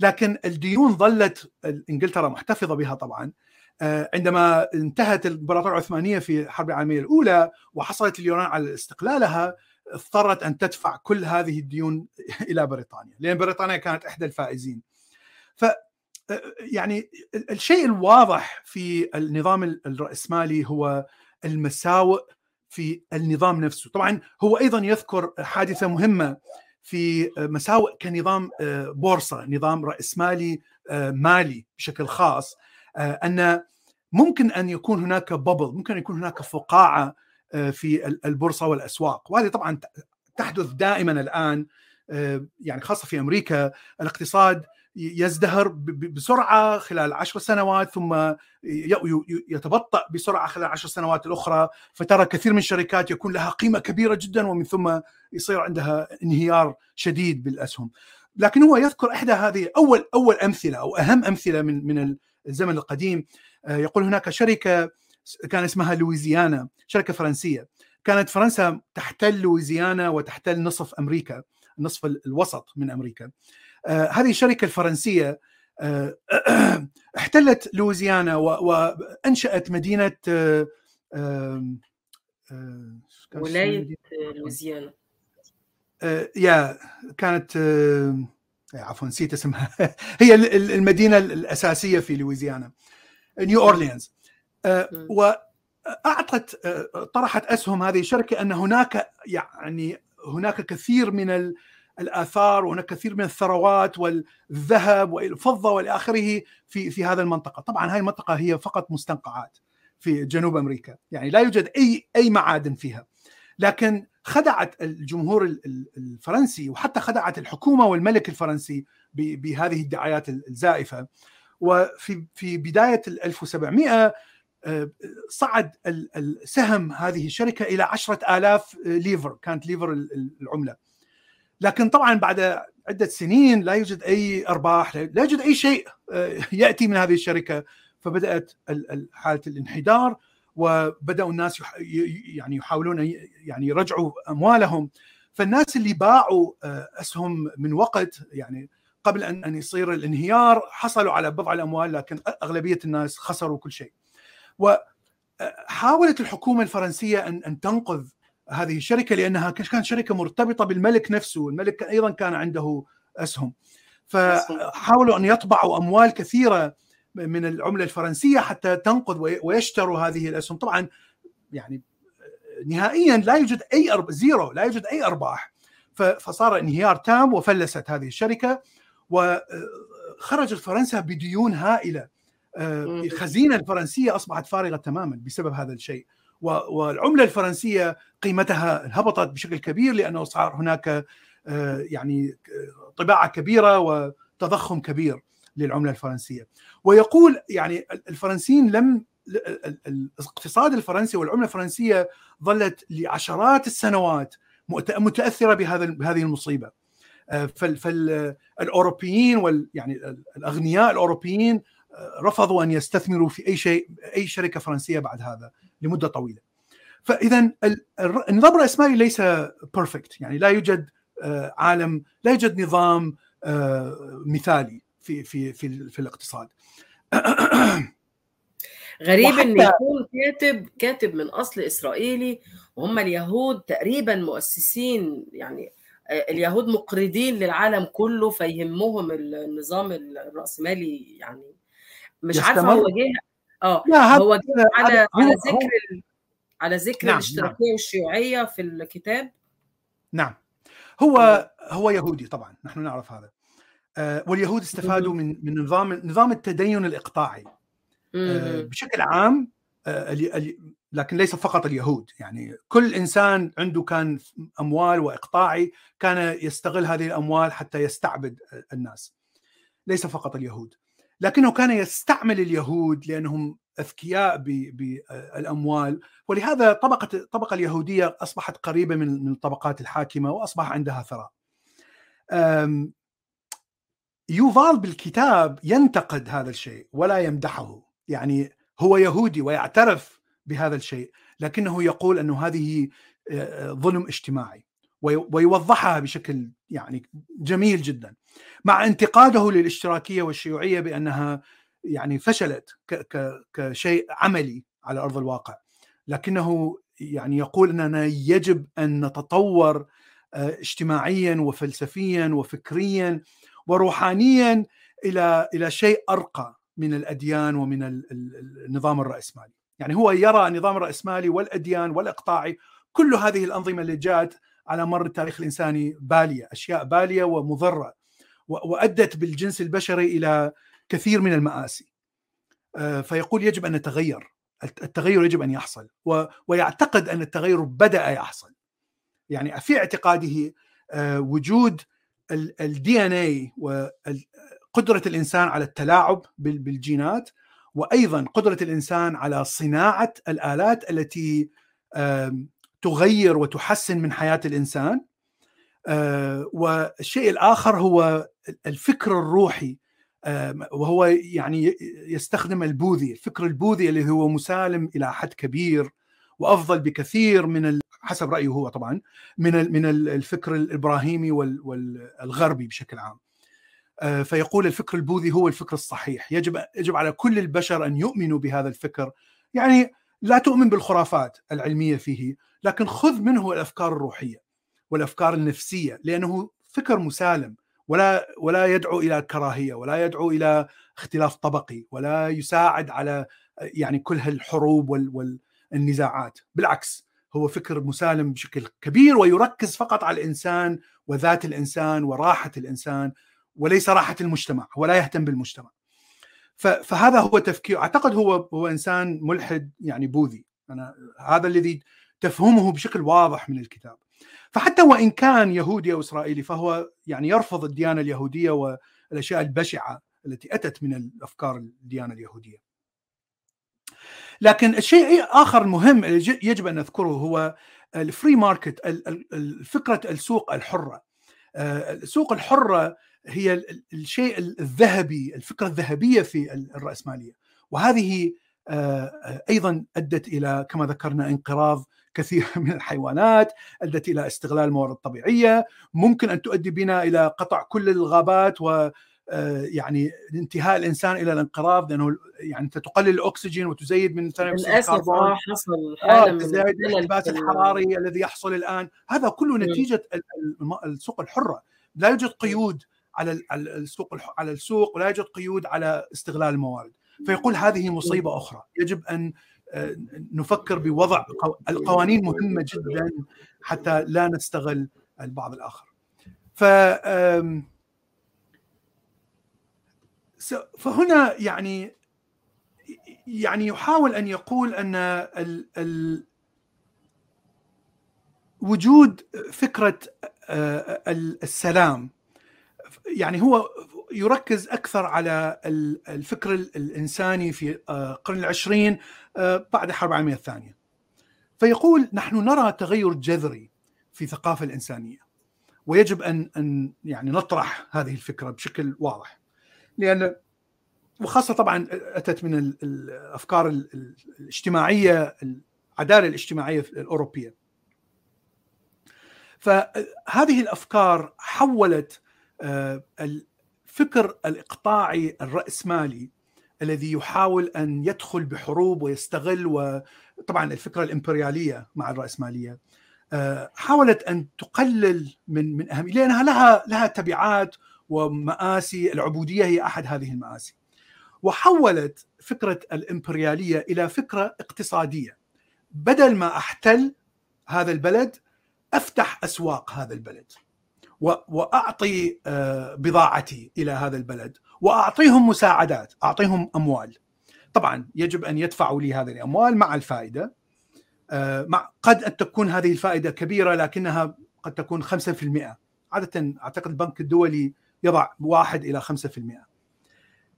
لكن الديون ظلت إنجلترا محتفظة بها طبعا. آه، عندما انتهت الإمبراطورية العثمانية في الحرب العالمية الأولى وحصلت اليونان على استقلالها اضطرت أن تدفع كل هذه الديون [laughs] إلى بريطانيا لأن بريطانيا كانت إحدى الفائزين. ف يعني الشيء الواضح في النظام الرأسمالي هو المساوئ في النظام نفسه. طبعا هو أيضا يذكر حادثة مهمة في مساوئ كنظام بورصة نظام رأسمالي مالي بشكل خاص أن ممكن أن يكون هناك ببل ممكن أن يكون هناك فقاعة في البورصة والأسواق. وهذه طبعا تحدث دائما الآن يعني خاصة في أمريكا الاقتصاد يزدهر بسرعة خلال عشر سنوات ثم يتبطأ بسرعة خلال عشر سنوات الأخرى. فترى كثير من الشركات يكون لها قيمة كبيرة جدا ومن ثم يصير عندها انهيار شديد بالأسهم. لكن هو يذكر إحدى هذه أول أول أمثلة أو أهم أمثلة من من الزمن القديم. يقول هناك شركة كان اسمها لويزيانا شركة فرنسية. كانت فرنسا تحتل لويزيانا وتحتل نصف أمريكا النصف الوسط من أمريكا. آه هذه الشركة الفرنسية آه [clears throat] احتلت لويزيانا وانشات مدينة آه ولاية لويزيانا. يا كانت عفوا نسيت اسمها. [laughs] هي المدينة الأساسية في لويزيانا نيو أورليانز. وأعطت طرحت أسهم هذه الشركة أن هناك يعني هناك كثير من الآثار وهناك كثير من الثروات والذهب والفضة والى اخره في في هذه المنطقة، طبعا هذه المنطقة هي فقط مستنقعات في جنوب أمريكا، يعني لا يوجد أي أي معادن فيها. لكن خدعت الجمهور الفرنسي وحتى خدعت الحكومة والملك الفرنسي بهذه الدعايات الزائفة. وفي في بداية 1700 آه، صعد سهم هذه الشركة إلى 10000 ليفر كانت ليفر العملة. لكن طبعا بعد عدة سنين لا يوجد أي أرباح لا يوجد أي شيء آه، يأتي من هذه الشركة فبدأت حالة الانحدار وبدأوا الناس يعني يحاولون يعني يرجعوا أموالهم فالناس اللي باعوا آه، أسهم من وقت يعني قبل ان أن يصير الانهيار حصلوا على بضع الأموال لكن أغلبية الناس خسروا كل شيء. وحاولت الحكومة الفرنسية ان أن تنقذ هذه الشركة لأنها كانت شركة مرتبطة بالملك نفسه، الملك أيضا كان عنده أسهم. فحاولوا أن يطبعوا أموال كثيرة من العملة الفرنسية حتى تنقذ ويشتروا هذه الأسهم، طبعا يعني نهائيا لا يوجد أي أرب... زيرو لا يوجد أي أرباح. فصار انهيار تام وفلست هذه الشركة وخرجت فرنسا بديون هائلة. الخزينة الفرنسية أصبحت فارغة تماما بسبب هذا الشيء. والعملة الفرنسية قيمتها هبطت بشكل كبير لأنه صار هناك يعني طباعة كبيرة وتضخم كبير للعملة الفرنسية. ويقول يعني الفرنسيين لم الاقتصاد الفرنسي والعملة الفرنسية ظلت لعشرات السنوات متأثرة بهذا بهذه المصيبة. فالاوروبيين وال يعني الأغنياء الأوروبيين رفضوا أن يستثمروا في أي شيء أي شركة فرنسية بعد هذا. لمدة طويلة. فاذا النظام الرأسمالي ليس بيرفكت يعني لا يوجد عالم لا يوجد نظام مثالي في في في في الاقتصاد. [clears throat] غريب إن يكون كاتب كاتب من أصل إسرائيلي وهم اليهود تقريبا مؤسسين يعني اليهود مقرضين للعالم كله فيهمهم النظام الرأسمالي يعني مش عارفة هو جه آه هو على على ذكر على ذكر نعم الاشتراكية نعم. والشيوعيه في الكتاب. نعم. هو هو يهودي طبعا نحن نعرف هذا. آه واليهود استفادوا من من نظام نظام التدين الإقطاعي. آه بشكل عام آه لكن ليس فقط اليهود. يعني كل إنسان عنده كان أموال وإقطاعي كان يستغل هذه الأموال حتى يستعبد الناس. ليس فقط اليهود. لكنه كان يستعمل اليهود لأنهم أذكياء بالاموال ولهذا طبقه الطبقه اليهودية أصبحت قريبة من من الطبقات الحاكمة وأصبح عندها ثراء. يوفال بالكتاب ينتقد هذا الشيء ولا يمدحه. يعني هو يهودي ويعترف بهذا الشيء لكنه يقول أنه هذه ظلم اجتماعي ويوضحها بشكل يعني جميل جدا. مع انتقاده للاشتراكية والشيوعية بأنها يعني فشلت كشيء عملي على أرض الواقع. لكنه يعني يقول أننا يجب أن نتطور اجتماعيا وفلسفيا وفكريا وروحانيا إلى إلى شيء أرقى من الأديان ومن النظام الرأسمالي. يعني هو يرى النظام الرأسمالي والأديان والإقطاعي كل هذه الأنظمة اللي جاءت على مر التاريخ الإنساني بالية، أشياء بالية ومضرة. وأدت بالجنس البشري إلى كثير من المآسي. فيقول يجب أن نتغير، التغير يجب أن يحصل ويعتقد أن التغير بدأ يحصل. يعني في اعتقاده وجود الدي ان اي وقدرة الإنسان على التلاعب بالجينات وأيضا قدرة الإنسان على صناعة الآلات التي تغير وتحسن من حياة الإنسان والشيء الآخر هو الفكر الروحي وهو يعني يستخدم البوذي الفكر البوذي اللي هو مسالم إلى حد كبير وأفضل بكثير من حسب رأيه هو طبعا من من الفكر الإبراهيمي والغربي بشكل عام. فيقول الفكر البوذي هو الفكر الصحيح. يجب يجب على كل البشر أن يؤمنوا بهذا الفكر. يعني لا تؤمن بالخرافات العلمية فيه لكن خذ منه الأفكار الروحية والأفكار النفسية لأنه فكر مسالم. ولا ولا يدعو إلى الكراهيه ولا يدعو إلى اختلاف طبقي ولا يساعد على يعني كل هالحروب والنزاعات بالعكس هو فكر مسالم بشكل كبير ويركز فقط على الإنسان وذات الإنسان وراحة الإنسان وليس راحة المجتمع ولا يهتم بالمجتمع. فهذا هو تفكير أعتقد هو هو إنسان ملحد يعني بوذي. أنا هذا الذي تفهمه بشكل واضح من الكتاب. فحتى وإن كان يهودي أو إسرائيلي فهو يعني يرفض الديانة اليهودية والأشياء البشعة التي أتت من الأفكار الديانة اليهودية. لكن الشيء آخر مهم يجب أن نذكره هو ال free market فكرة السوق الحرة. السوق الحرة هي الشيء الذهبي الفكرة الذهبية في الرأسمالية وهذه أيضا أدت إلى كما ذكرنا انقراض كثير [laughs] من الحيوانات ادت إلى استغلال الموارد الطبيعيه ممكن أن تؤدي بنا إلى قطع كل الغابات و يعني انتهاء الإنسان إلى الانقراض لأنه يعني انت تقلل الأكسجين وتزيد من ثاني أكسيد الكربون. حصل حالة من تزايد الاحتباس الحراري الذي يحصل الآن. هذا كله نتيجة السوق الحرة. لا يوجد قيود على السوق على السوق ولا يوجد قيود على استغلال الموارد. فيقول هذه مصيبة أخرى. يجب أن نفكر بوضع القوانين مهمة جدا حتى لا نستغل البعض الآخر. ف فهنا يعني يعني يحاول أن يقول أن ال ال وجود فكرة السلام يعني هو يركز أكثر على الفكر الإنساني في القرن العشرين بعد الحرب العالمية الثانية. فيقول نحن نرى تغير جذري في الثقافه الإنسانية ويجب أن أن يعني نطرح هذه الفكرة بشكل واضح. لأن وخاصة طبعا أتت من الأفكار الاجتماعية العدالة الاجتماعية الأوروبية. فهذه الأفكار حولت الفكر الإقطاعي الرأسمالي الذي يحاول أن يدخل بحروب ويستغل وطبعا الفكرة الإمبريالية مع الرأسمالية حاولت أن تقلل من من اهميه لأنها لها لها تبعات ومآسي العبودية هي أحد هذه المآسي. وحولت فكرة الإمبريالية إلى فكرة اقتصادية. بدل ما أحتل هذا البلد أفتح أسواق هذا البلد. وأعطي بضاعتي إلى هذا البلد وأعطيهم مساعدات أعطيهم أموال. طبعا يجب أن يدفعوا لي هذه الأموال مع الفائدة مع قد أن تكون هذه الفائدة كبيرة لكنها قد تكون 5% عادة أعتقد البنك الدولي يضع 1 إلى 5%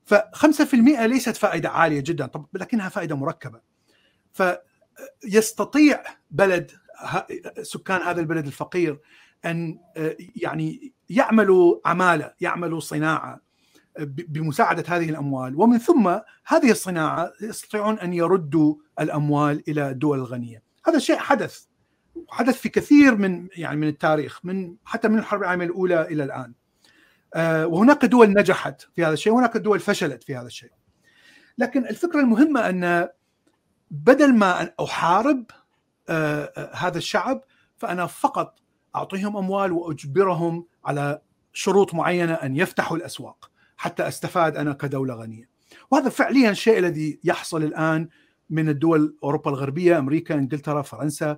ف 5% ليست فائدة عالية جدا طب لكنها فائدة مركبة. فيستطيع بلد سكان هذا البلد الفقير أن يعني يعملوا عمالة يعملوا صناعة بمساعدة هذه الأموال. ومن ثم هذه الصناعة يستطيعون أن يردوا الأموال إلى الدول الغنيه هذا الشيء حدث حدث في كثير من يعني من التاريخ من حتى من الحرب العالمية الأولى إلى الآن. وهناك دول نجحت في هذا الشيء وهناك دول فشلت في هذا الشيء. لكن الفكرة المهمة أن بدل ما أن أحارب هذا الشعب فأنا فقط أعطيهم أموال وأجبرهم على شروط معينة أن يفتحوا الأسواق حتى أستفاد أنا كدولة غنية. وهذا فعليا الشيء الذي يحصل الآن من الدول أوروبا الغربية، أمريكا، إنجلترا، فرنسا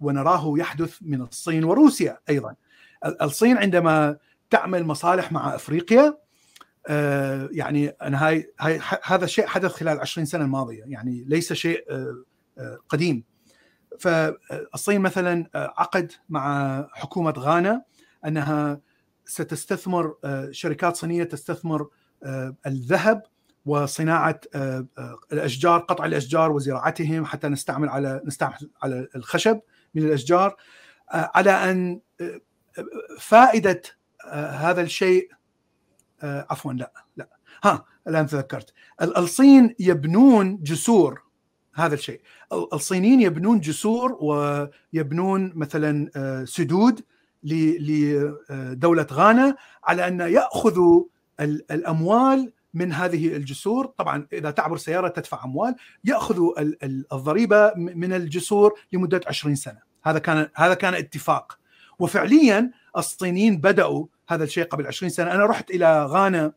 ونراه يحدث من الصين وروسيا أيضا. الصين عندما تعمل مصالح مع أفريقيا يعني أنا هاي, هاي هذا الشيء حدث خلال 20 سنة الماضية يعني ليس شيء قديم فالصين مثلا عقد مع حكومة غانا أنها ستستثمر شركات صينية تستثمر الذهب وصناعة الأشجار قطع الأشجار وزراعتهم حتى نستعمل على نستعمل على الخشب من الأشجار على أن فائدة هذا الشيء عفوا لا لا ها الآن تذكرت. الصين يبنون جسور هذا الشيء. الصينيين يبنون جسور ويبنون مثلا سدود لدولة غانا على أن يأخذوا الأموال من هذه الجسور. طبعا إذا تعبر سيارة تدفع أموال يأخذوا الضريبة من الجسور لمدة 20 سنة. هذا كان هذا كان اتفاق. وفعليا الصينيين بدأوا هذا الشيء قبل 20 سنة. أنا رحت إلى غانا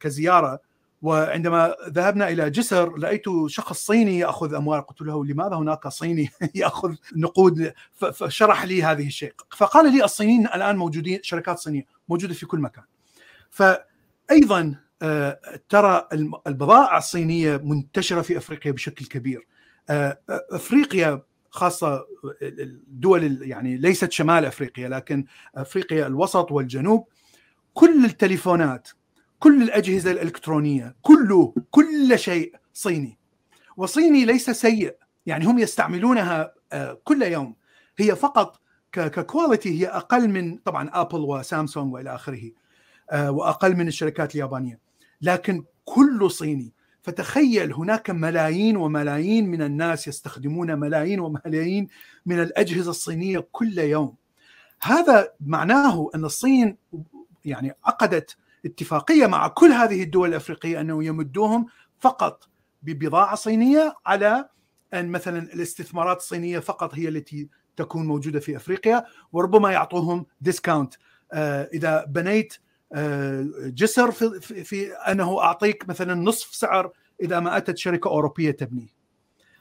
كزيارة وعندما ذهبنا إلى جسر رايت شخص صيني يأخذ أموال. قلت له لماذا هناك صيني [laughs] يأخذ نقود؟ فشرح لي هذه الشيء. فقال لي الصينيين الآن موجودين شركات صينية موجودة في كل مكان. فايضا ترى البضائع الصينية منتشرة في أفريقيا بشكل كبير. أفريقيا خاصة الدول يعني ليست شمال أفريقيا لكن أفريقيا الوسط والجنوب كل التليفونات كل الأجهزة الإلكترونية كله كل شيء صيني. وصيني ليس سيء يعني هم يستعملونها آه، كل يوم. هي فقط ك quality هي أقل من طبعا Apple و Samsung وإلى آخره آه، وأقل من الشركات اليابانية. لكن كله صيني. فتخيل هناك ملايين وملايين من الناس يستخدمون ملايين وملايين من الأجهزة الصينية كل يوم. هذا معناه أن الصين يعني عقدت اتفاقية مع كل هذه الدول الأفريقية انه يمدوهم فقط ببضاعة صينية على أن مثلا الاستثمارات الصينية فقط هي التي تكون موجودة في أفريقيا وربما يعطوهم ديسكاونت آه، إذا بنيت آه، جسر في, في أنه أعطيك مثلا نصف سعر إذا ما أتت شركة أوروبية تبنيه.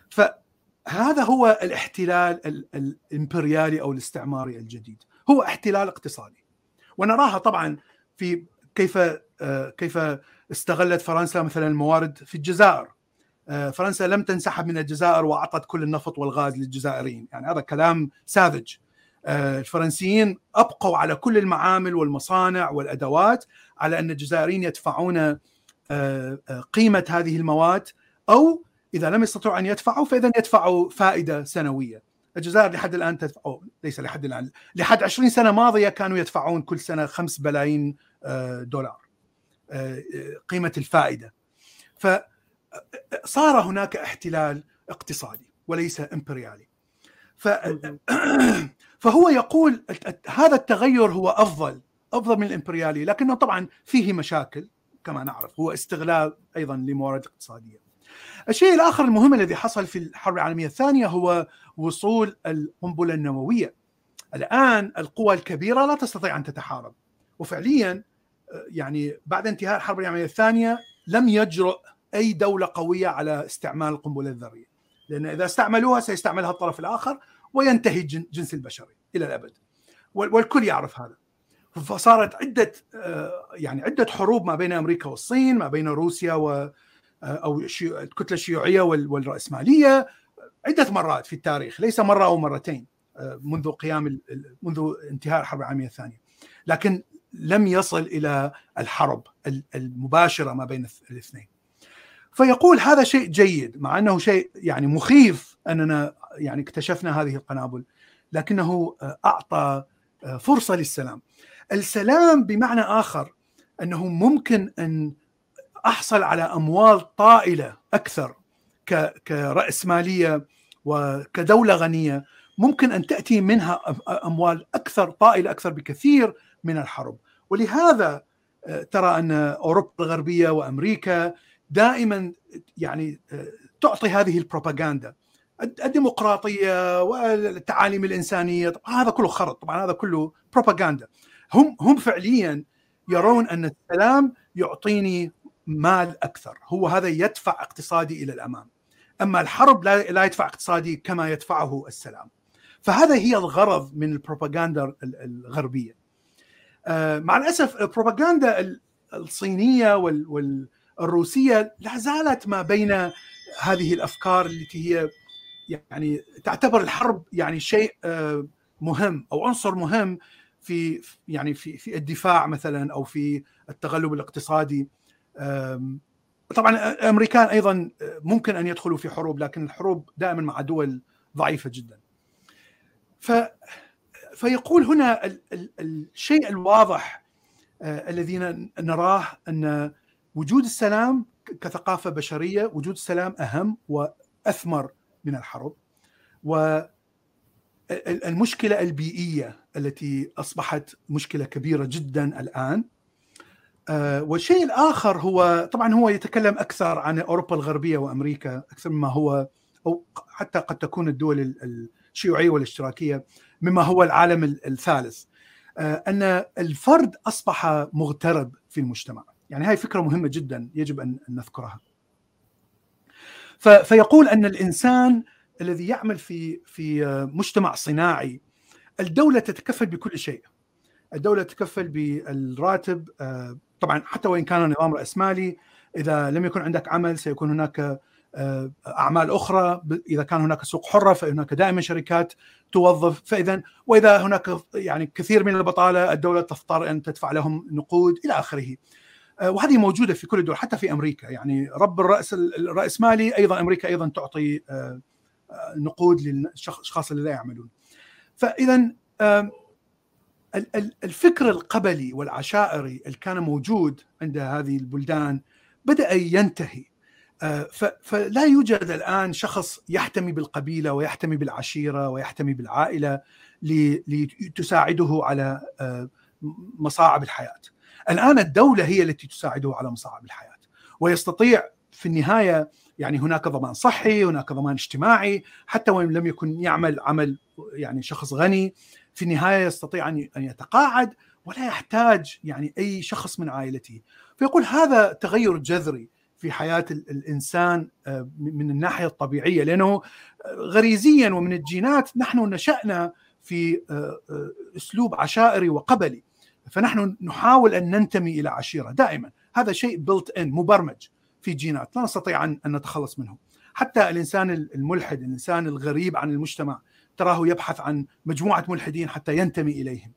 فهذا هو الاحتلال الإمبريالي أو الاستعماري الجديد، هو احتلال اقتصادي. ونراها طبعا في كيف آه، كيف استغلت فرنسا مثلا الموارد في الجزائر؟ آه، فرنسا لم تنسحب من الجزائر وأعطت كل النفط والغاز للجزائريين. يعني هذا كلام ساذج. آه، الفرنسيين أبقوا على كل المعامل والمصانع والأدوات على أن الجزائريين يدفعون قيمة هذه المواد أو إذا لم يستطيعوا أن يدفعوا فإذا يدفعوا فائدة سنوية. الجزائر لحد الآن تدفع أو ليس لحد الآن لحد 20 سنة ماضية كانوا يدفعون كل سنة 5 بلايين آه، دولار آه، قيمة الفائدة. فصار هناك احتلال اقتصادي وليس إمبريالي. فهو يقول هذا التغير هو أفضل أفضل من الإمبريالي لكنه طبعا فيه مشاكل كما نعرف هو استغلال أيضا لموارد اقتصادية. الشيء الآخر المهم الذي حصل في الحرب العالمية الثانية هو وصول القنبلة النووية. الآن القوى الكبيرة لا تستطيع أن تتحارب. وفعليا يعني بعد انتهاء الحرب العالمية الثانية لم يجرؤ أي دولة قوية على استعمال القنبلة الذرية. لأن إذا استعملوها سيستعملها الطرف الآخر وينتهي الجنس البشري إلى الأبد. والكل يعرف هذا. فصارت عدة يعني عدة حروب ما بين أمريكا والصين ما بين روسيا أو الكتله الشيوعية والرأسمالية عدة مرات في التاريخ ليس مرة أو مرتين منذ قيام منذ انتهاء الحرب العالمية الثانية. لكن لم يصل إلى الحرب المباشرة ما بين الاثنين. فيقول هذا شيء جيد مع أنه شيء يعني مخيف أننا يعني اكتشفنا هذه القنابل لكنه أعطى فرصة للسلام. السلام بمعنى آخر أنه ممكن أن أحصل على أموال طائلة أكثر كراسماليه وكدولة غنية ممكن أن تأتي منها أموال أكثر طائلة أكثر بكثير من الحرب. ولهذا آه، ترى أن أوروبا الغربية وأمريكا دائما يعني آه، تعطي هذه البروباغندا. الديمقراطية والتعاليم الإنسانية طبعا هذا كله خرط طبعا هذا كله بروباغندا. هم هم فعليا يرون أن السلام يعطيني مال أكثر. هو هذا يدفع اقتصادي إلى الأمام. أما الحرب لا يدفع اقتصادي كما يدفعه السلام. فهذا هي الغرض من البروباغندا الغربية. آه، مع الأسف البروباغندا الصينية والروسية لا زالت ما بين هذه الأفكار التي هي يعني تعتبر الحرب يعني شيء آه، مهم أو عنصر مهم في يعني في في الدفاع مثلا أو في التغلب الاقتصادي. طبعا الأمريكان أيضا ممكن أن يدخلوا في حروب لكن الحروب دائما مع دول ضعيفة جدا. ف فيقول هنا ال ال الشيء الواضح الذي نراه أن وجود السلام كثقافة بشرية وجود السلام أهم وأثمر من الحرب. و المشكلة البيئية التي أصبحت مشكلة كبيرة جدا الآن. والشيء الآخر هو طبعا هو يتكلم أكثر عن أوروبا الغربية وأمريكا أكثر مما هو أو حتى قد تكون الدول الشيوعية والاشتراكية مما هو العالم الثالث. آه، أن الفرد أصبح مغترب في المجتمع. يعني هاي فكرة مهمة جدا يجب ان نذكرها. فيقول أن الإنسان الذي يعمل في في مجتمع صناعي الدولة تتكفل بكل شيء. الدولة تتكفل بالراتب آه، طبعا حتى وإن كان نظام رأسمالي إذا لم يكن عندك عمل سيكون هناك أعمال أخرى إذا كان هناك سوق حرة فهناك دائما شركات توظف فإذا وإذا هناك يعني كثير من البطالة الدولة تضطر أن تدفع لهم نقود إلى آخره. وهذه موجودة في كل الدول حتى في أمريكا يعني رب الرأس الرأسمالي أيضا أمريكا أيضا تعطي نقود للاشخاص اللي لا يعملون. فاذا الفكر القبلي والعشائري اللي كان موجود عند هذه البلدان بدأ ينتهي فلا يوجد الآن شخص يحتمي بالقبيلة ويحتمي بالعشيرة ويحتمي بالعائلة لتساعده على مصاعب الحياة. الآن الدولة هي التي تساعده على مصاعب الحياة ويستطيع في النهاية يعني هناك ضمان صحي، هناك ضمان اجتماعي، حتى وإن لم يكن يعمل عمل يعني شخص غني في النهاية يستطيع أن يتقاعد ولا يحتاج يعني أي شخص من عائلته. فيقول هذا تغير جذري في حياة الإنسان من الناحية الطبيعية لأنه غريزيا ومن الجينات نحن نشأنا في أسلوب عشائري وقبلي. فنحن نحاول أن ننتمي إلى عشيرة دائما. هذا شيء بلت ان مبرمج في جينات لا نستطيع أن نتخلص منه. حتى الإنسان الملحد الإنسان الغريب عن المجتمع تراه يبحث عن مجموعة ملحدين حتى ينتمي إليهم.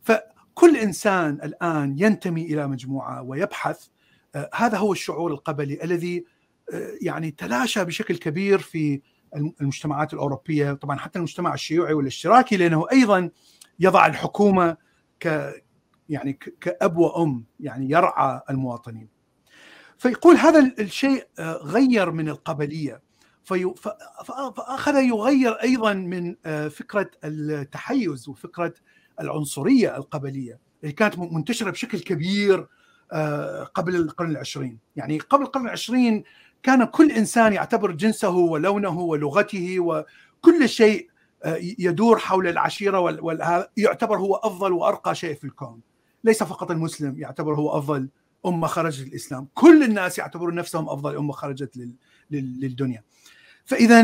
فكل إنسان الآن ينتمي إلى مجموعة ويبحث هذا هو الشعور القبلي الذي يعني تلاشى بشكل كبير في المجتمعات الأوروبية طبعا حتى المجتمع الشيوعي والاشتراكي لأنه أيضا يضع الحكومة ك يعني كأب وأم يعني يرعى المواطنين. فيقول هذا الشيء غير من القبلية. فأخذ يغير أيضا من فكرة التحيز وفكرة العنصرية القبلية اللي كانت منتشرة بشكل كبير قبل القرن العشرين. يعني قبل القرن العشرين كان كل إنسان يعتبر جنسه ولونه ولغته وكل شيء يدور حول العشيرة ويعتبر هو أفضل وأرقى شيء في الكون. ليس فقط المسلم يعتبر هو أفضل. أمة خرجت الاسلام كل الناس يعتبرون نفسهم أفضل أمة خرجت للدنيا. فاذا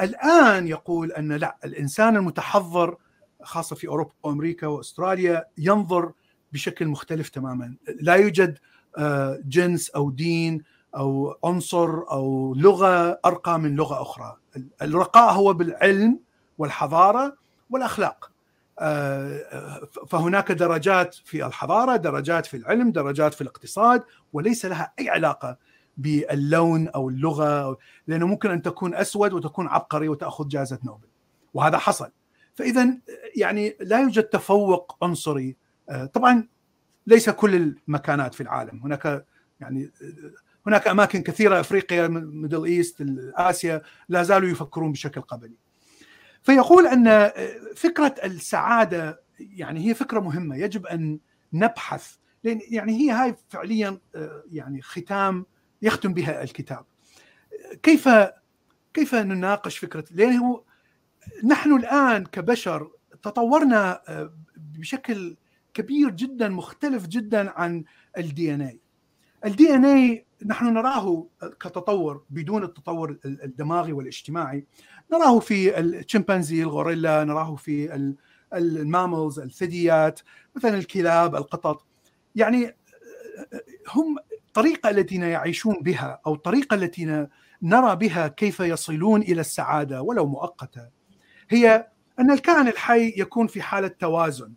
الآن يقول أن لا الإنسان المتحضر خاصة في أوروبا وأمريكا وأستراليا ينظر بشكل مختلف تماما. لا يوجد جنس أو دين أو عنصر أو لغة أرقى من لغة أخرى. الرقاء هو بالعلم والحضارة والأخلاق. فهناك درجات في الحضارة درجات في العلم درجات في الاقتصاد وليس لها أي علاقة باللون أو اللغة لأنه ممكن أن تكون أسود وتكون عبقري وتأخذ جائزة نوبل. وهذا حصل. فاذا يعني لا يوجد تفوق عنصري. طبعا ليس كل المكانات في العالم. هناك يعني هناك أماكن كثيرة أفريقيا Middle East آسيا لا زالوا يفكرون بشكل قبلي. فيقول أن فكرة السعادة يعني هي فكرة مهمة. يجب أن نبحث. لأن يعني هي هاي فعليا يعني ختام يختم بها الكتاب. كيف كيف نناقش فكرة؟ لأنه نحن الآن كبشر تطورنا بشكل كبير جدا مختلف جدا عن الدي ان اي ال DNA نحن نراه كتطور بدون التطور الدماغي والاجتماعي. نراه في الشمبانزي الغوريلا نراه في ال mammals الثدييات مثلا الكلاب القطط. يعني هم الطريقة التي يعيشون بها أو الطريقة التي نرى بها كيف يصلون إلى السعادة ولو مؤقتة. هي أن الكائن الحي يكون في حالة توازن.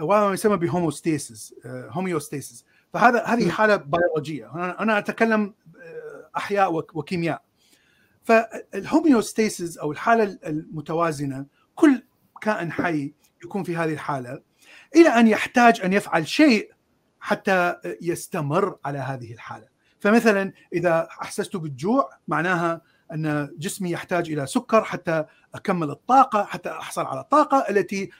وما يسمى ب homeostasis homeostasis فهذا هذه حالة بيولوجية. أنا أتكلم أحياء وكيمياء. فال homeostasis أو الحالة المتوازنة كل كائن حي يكون في هذه الحالة إلى أن يحتاج أن يفعل شيء حتى يستمر على هذه الحالة. فمثلا إذا أحسست بالجوع معناها أن جسمي يحتاج إلى سكر حتى أكمل الطاقة حتى أحصل على الطاقة التي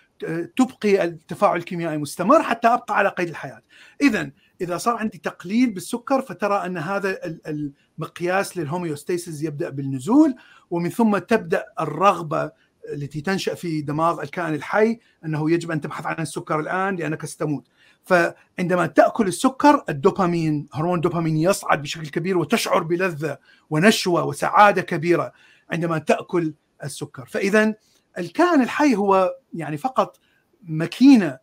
تبقي التفاعل الكيميائي مستمر حتى أبقى على قيد الحياة. اذا إذا صار عندي تقليل بالسكر فترى أن هذا المقياس للهوميوستيسيس يبدأ بالنزول ومن ثم تبدأ الرغبة التي تنشأ في دماغ الكائن الحي أنه يجب أن تبحث عن السكر الآن لأنك ستموت. فعندما تأكل السكر الدوبامين هرمون الدوبامين يصعد بشكل كبير وتشعر بلذة ونشوة وسعادة كبيرة عندما تأكل السكر. فإذا الكائن الحي هو يعني فقط ماكينة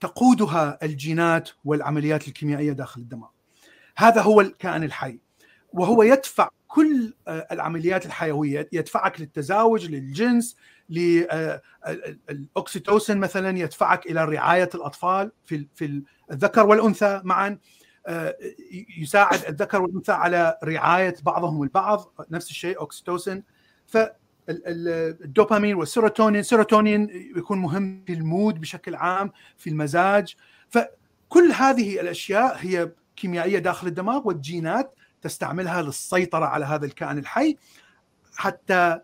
تقودها الجينات والعمليات الكيميائية داخل الدماغ. هذا هو الكائن الحي وهو يدفع كل العمليات الحيوية يدفعك للتزاوج للجنس للاوكسيتوسن مثلا يدفعك إلى رعاية الأطفال في في الذكر والأنثى معا. يساعد الذكر والأنثى على رعاية بعضهم البعض نفس الشيء اوكسيتوسن فالدوبامين والسيروتونين السيروتونين يكون مهم في ال mood بشكل عام في المزاج فكل هذه الأشياء هي كيميائية داخل الدماغ والجينات تستعملها للسيطرة على هذا الكائن الحي حتى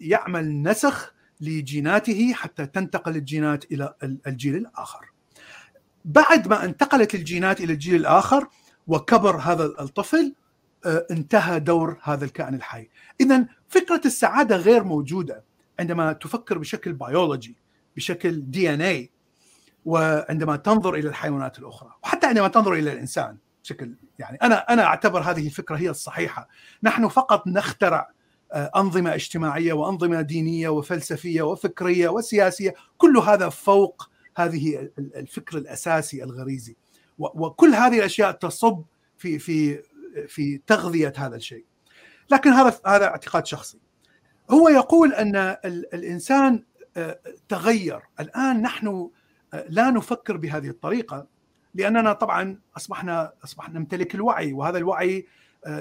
يعمل نسخ لجيناته حتى تنتقل الجينات إلى الجيل الآخر. بعد ما انتقلت الجينات إلى الجيل الآخر وكبر هذا الطفل انتهى دور هذا الكائن الحي. اذا فكرة السعادة غير موجودة عندما تفكر بشكل بيولوجي بشكل دي ان اي وعندما تنظر إلى الحيوانات الأخرى وحتى عندما تنظر إلى الإنسان بشكل يعني أنا أنا أعتبر هذه الفكرة هي الصحيحة، نحن فقط نخترع أنظمة اجتماعية وأنظمة دينية وفلسفية وفكرية وسياسية، كل هذا فوق هذه الفكر الأساسي الغريزي. وكل هذه الأشياء تصب في في في تغذية هذا الشيء. لكن هذا هذا اعتقاد شخصي. هو يقول أن الإنسان تغير، الآن نحن لا نفكر بهذه الطريقة لأننا طبعا أصبحنا أصبحنا نمتلك الوعي وهذا الوعي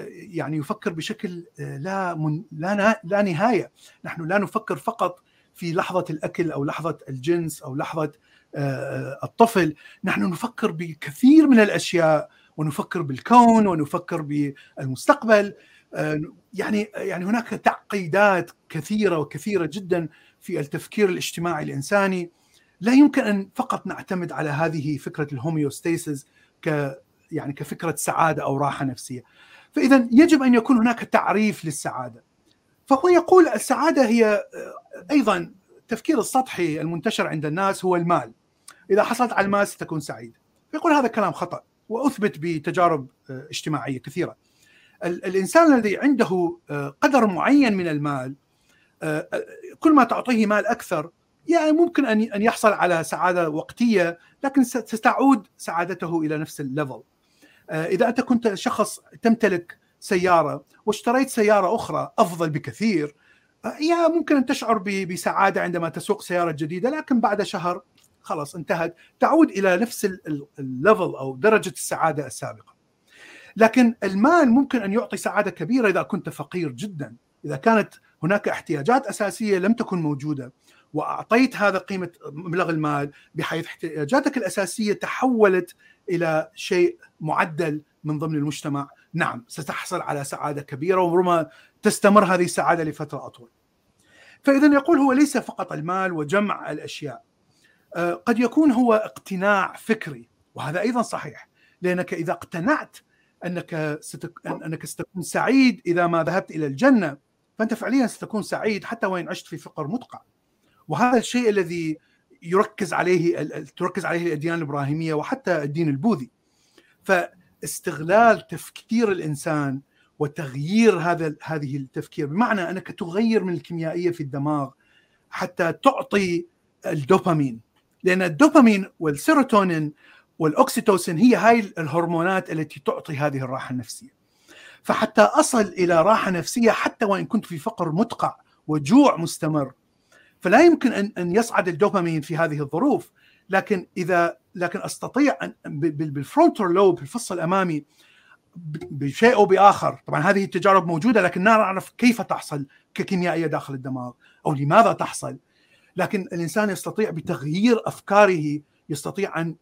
يعني يفكر بشكل لا من لا لا نهاية، نحن لا نفكر فقط في لحظة الأكل أو لحظة الجنس أو لحظة الطفل، نحن نفكر بكثير من الأشياء ونفكر بالكون ونفكر بالمستقبل. يعني يعني هناك تعقيدات كثيرة وكثيرة جدا في التفكير الاجتماعي الإنساني لا يمكن أن فقط نعتمد على هذه فكرة الهوميوستاسيس ك يعني كفكرة سعادة أو راحة نفسية. فاذا يجب أن يكون هناك تعريف للسعادة. فهو يقول السعادة هي أيضا التفكير السطحي المنتشر عند الناس هو المال. إذا حصلت على المال ستكون سعيد. يقول هذا كلام خطأ وأثبت بتجارب اجتماعية كثيرة. الإنسان الذي عنده قدر معين من المال كل ما تعطيه مال أكثر يعني ممكن أن أن يحصل على سعادة وقتية لكن ستعود سعادته إلى نفس الليفل. إذا أنت كنت شخص تمتلك سيارة واشتريت سيارة أخرى أفضل بكثير يا ممكن أن تشعر بسعادة عندما تسوق سيارة جديدة لكن بعد شهر خلاص انتهت تعود إلى نفس الليفل أو درجة السعادة السابقة. لكن المال ممكن أن يعطي سعادة كبيرة إذا كنت فقير جدا، إذا كانت هناك احتياجات أساسية لم تكن موجودة وأعطيت هذا قيمة مبلغ المال بحيث احتياجاتك الأساسية تحولت إلى شيء معدل من ضمن المجتمع، نعم ستحصل على سعادة كبيرة وربما تستمر هذه السعادة لفترة أطول. فاذا يقول هو ليس فقط المال وجمع الأشياء. قد يكون هو اقتناع فكري وهذا أيضا صحيح لأنك إذا اقتنعت أنك ستك... أنك ستكون سعيد إذا ما ذهبت إلى الجنة فأنت فعليا ستكون سعيد حتى وإن عشت في فقر مدقع. وهذا الشيء الذي يركز عليه تركز عليه الأديان الإبراهيمية وحتى الدين البوذي. فاستغلال تفكير الإنسان وتغيير هذا هذه التفكير بمعنى أنك تغير من الكيميائية في الدماغ حتى تعطي الدوبامين لأن الدوبامين والسيروتونين والأوكسيتوسين هي هاي الهرمونات التي تعطي هذه الراحة النفسية. فحتى أصل إلى راحة نفسية حتى وإن كنت في فقر مدقع وجوع مستمر فلا يمكن ان أن يصعد الدوبامين في هذه الظروف. لكن اذا لكن أستطيع ان بال frontal lobe الفص الأمامي بشيء أو بآخر. طبعا هذه التجارب موجودة لكن لا نعرف كيف تحصل ككيميائية داخل الدماغ أو لماذا تحصل. لكن الإنسان يستطيع بتغيير أفكاره يستطيع أن